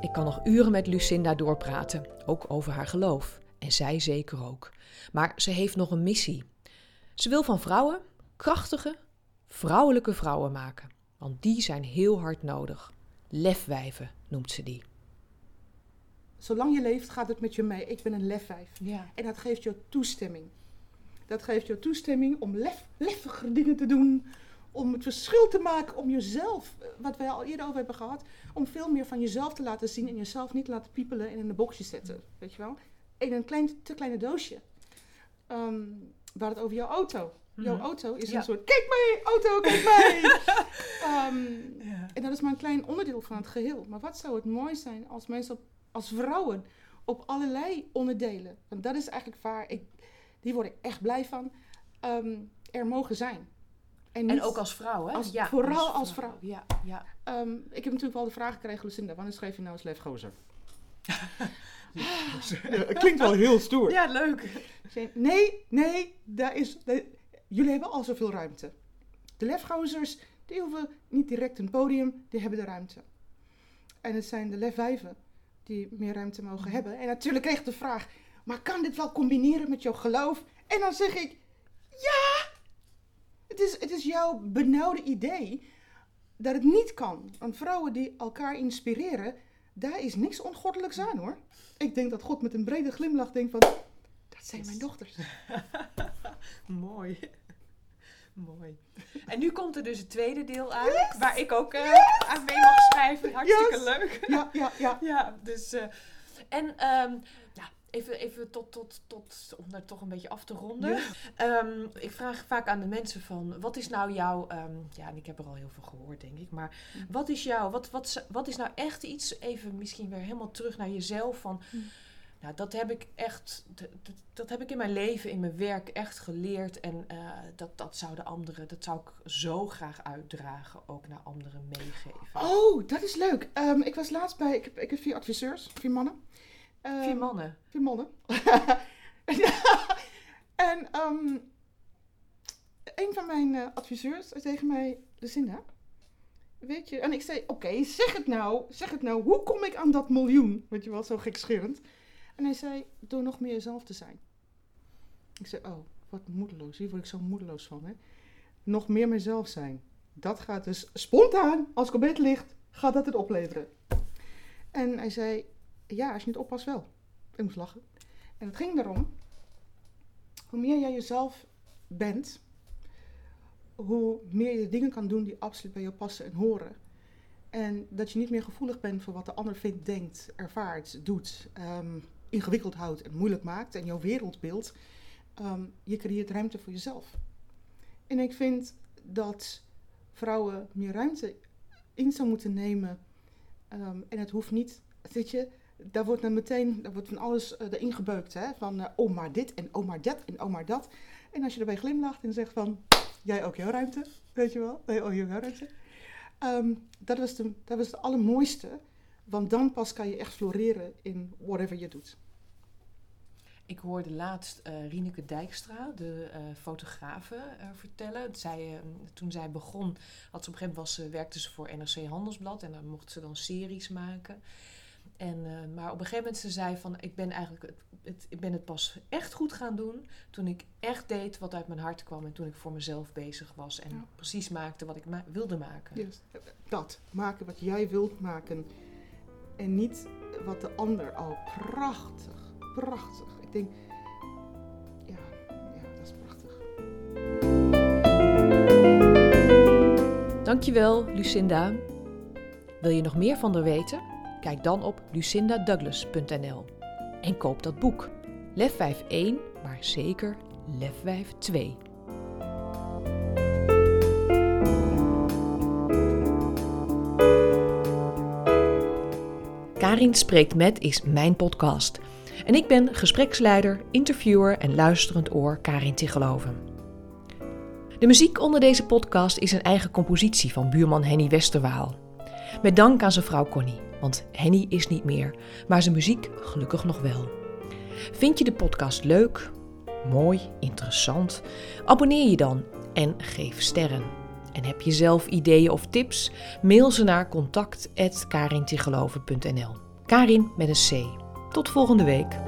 Ik kan nog uren met Lucinda doorpraten, ook over haar geloof. En zij zeker ook. Maar ze heeft nog een missie. Ze wil van vrouwen krachtige, vrouwelijke vrouwen maken. Want die zijn heel hard nodig. Lefwijven noemt ze die. Zolang je leeft gaat het met je mee. Ik ben een lefwijf. Ja. En dat geeft je toestemming. Dat geeft je toestemming om lef, leffiger dingen te doen. Om het verschil te maken. Om jezelf, eh, wat wij al eerder over hebben gehad. Om veel meer van jezelf te laten zien. En jezelf niet te laten piepelen en in een boxje zetten. Weet je wel? In een klein, te kleine doosje. Ehm we hadden het over jouw auto. Jouw Mhm. auto is Ja. een soort, kijk mij, auto, kijk mij. Ehm, Ja. en dat is maar een klein onderdeel van het geheel. Maar wat zou het mooi zijn als mensen op, als vrouwen op allerlei onderdelen, want dat is eigenlijk waar ik, die word ik echt blij van, ehm, er mogen zijn. En ook als vrouw, hè? als- vooral als vrouw. Ja, ja. ehm, ik heb natuurlijk wel de vraag gekregen, Lucinda, wanneer schreef je nou ja, het klinkt wel heel stoer. ja, leuk. Nee, nee, daar is, jullie hebben al zoveel ruimte. De lefgozers, die hoeven niet direct een podium, die hebben de ruimte. En het zijn de lefwijven die meer ruimte mogen hebben. En natuurlijk kreeg ik de vraag, maar kan dit wel combineren met jouw geloof? En dan zeg ik, ja! Het is, het is jouw benauwde idee dat het niet kan. Want vrouwen die elkaar inspireren, daar is niks ongoddelijks aan hoor. Ik denk dat God met een brede glimlach denkt van, dat zijn mijn dochters. Mooi. Mooi. En nu komt er dus het tweede deel aan, waar ik ook eh, aan mee mag schrijven. Hartstikke Yes. leuk. Ja, ja, ja. Ja, dus. eh, en nou, even, even tot, tot, tot, om daar toch een beetje af te ronden. Ja. Ehm, ik vraag vaak aan de mensen van, wat is nou jouw, ehm, ja, en ik heb er al heel veel gehoord, denk ik, maar Mm. wat is jouw, wat, wat, wat is nou echt iets, even misschien weer helemaal terug naar jezelf, van Mm. Nou, dat heb ik echt, dat, dat, heb ik in mijn leven, in mijn werk echt geleerd. En eh, dat, dat zouden anderen, dat zou ik zo graag uitdragen, ook naar anderen meegeven. Oh, dat is leuk. Ehm, ik was laatst bij, ik heb, ik heb vier adviseurs, vier mannen. Ehm, Vier mannen. Vier mannen. en ehm, een van mijn eh, adviseurs zei tegen mij, Lucinda, weet je, en ik zei, oké, zeg het nou, zeg het nou, hoe kom ik aan dat miljoen? Weet je wel, zo gekscherend. En hij zei, door nog meer jezelf te zijn. Ik zei, oh, wat moedeloos, hier word ik zo moedeloos van, hè. Nog meer mezelf zijn. Dat gaat dus spontaan, als ik op bed ligt, gaat dat het opleveren. En hij zei, ja, als je niet oppast wel. Ik moest lachen. En het ging erom, hoe meer jij jezelf bent, hoe meer je dingen kan doen die absoluut bij jou passen en horen. En dat je niet meer gevoelig bent voor wat de ander vindt, denkt, ervaart, doet, ehm, ingewikkeld houdt en moeilijk maakt en jouw wereldbeeld. Ehm, je creëert ruimte voor jezelf. En ik vind dat vrouwen meer ruimte in zou moeten nemen. Ehm, en het hoeft niet, weet je, daar wordt dan meteen daar wordt van alles uh, erin gebeukt. Hè? Van uh, oh maar dit en oh maar dat en oh maar dat. En als je erbij glimlacht en zegt van jij ook jouw ruimte, weet je wel? Nee, oh, jouw ruimte. Um, dat, was de, dat was het allermooiste. Want dan pas kan je echt floreren in whatever je doet. Ik hoorde laatst uh, Rieneke Dijkstra, de uh, fotografe, uh, vertellen. Zij, toen zij begon, had ze op een gegeven moment was, werkte ze voor NRC Handelsblad en dan mocht ze dan series maken. En, maar op een gegeven moment ze zei van, ik ben eigenlijk het, het, ik ben het pas echt goed gaan doen toen ik echt deed wat uit mijn hart kwam en toen ik voor mezelf bezig was en ja. precies maakte wat ik ma wilde maken. Yes. Dat, maken wat jij wilt maken en niet wat de ander al oh, prachtig, prachtig. Ik denk, ja, ja, dat is prachtig. Dankjewel, Lucinda. Wil je nog meer van haar weten? Kijk dan op lucindadouglas.nl en koop dat boek. Lefwijf 1, maar zeker Lefwijf 2. Karin Spreekt Met is mijn podcast. En ik ben gespreksleider, interviewer en luisterend oor Karin Tigeloven. De muziek onder deze podcast is een eigen compositie van buurman Henny Westerwaal. Met dank aan zijn vrouw Connie, want Henny is niet meer, maar zijn muziek gelukkig nog wel. Vind je de podcast leuk, mooi, interessant? Abonneer je dan en geef sterren. En heb je zelf ideeën of tips? Mail ze naar contact.karintigeloven.nl Karin met een C. Tot volgende week.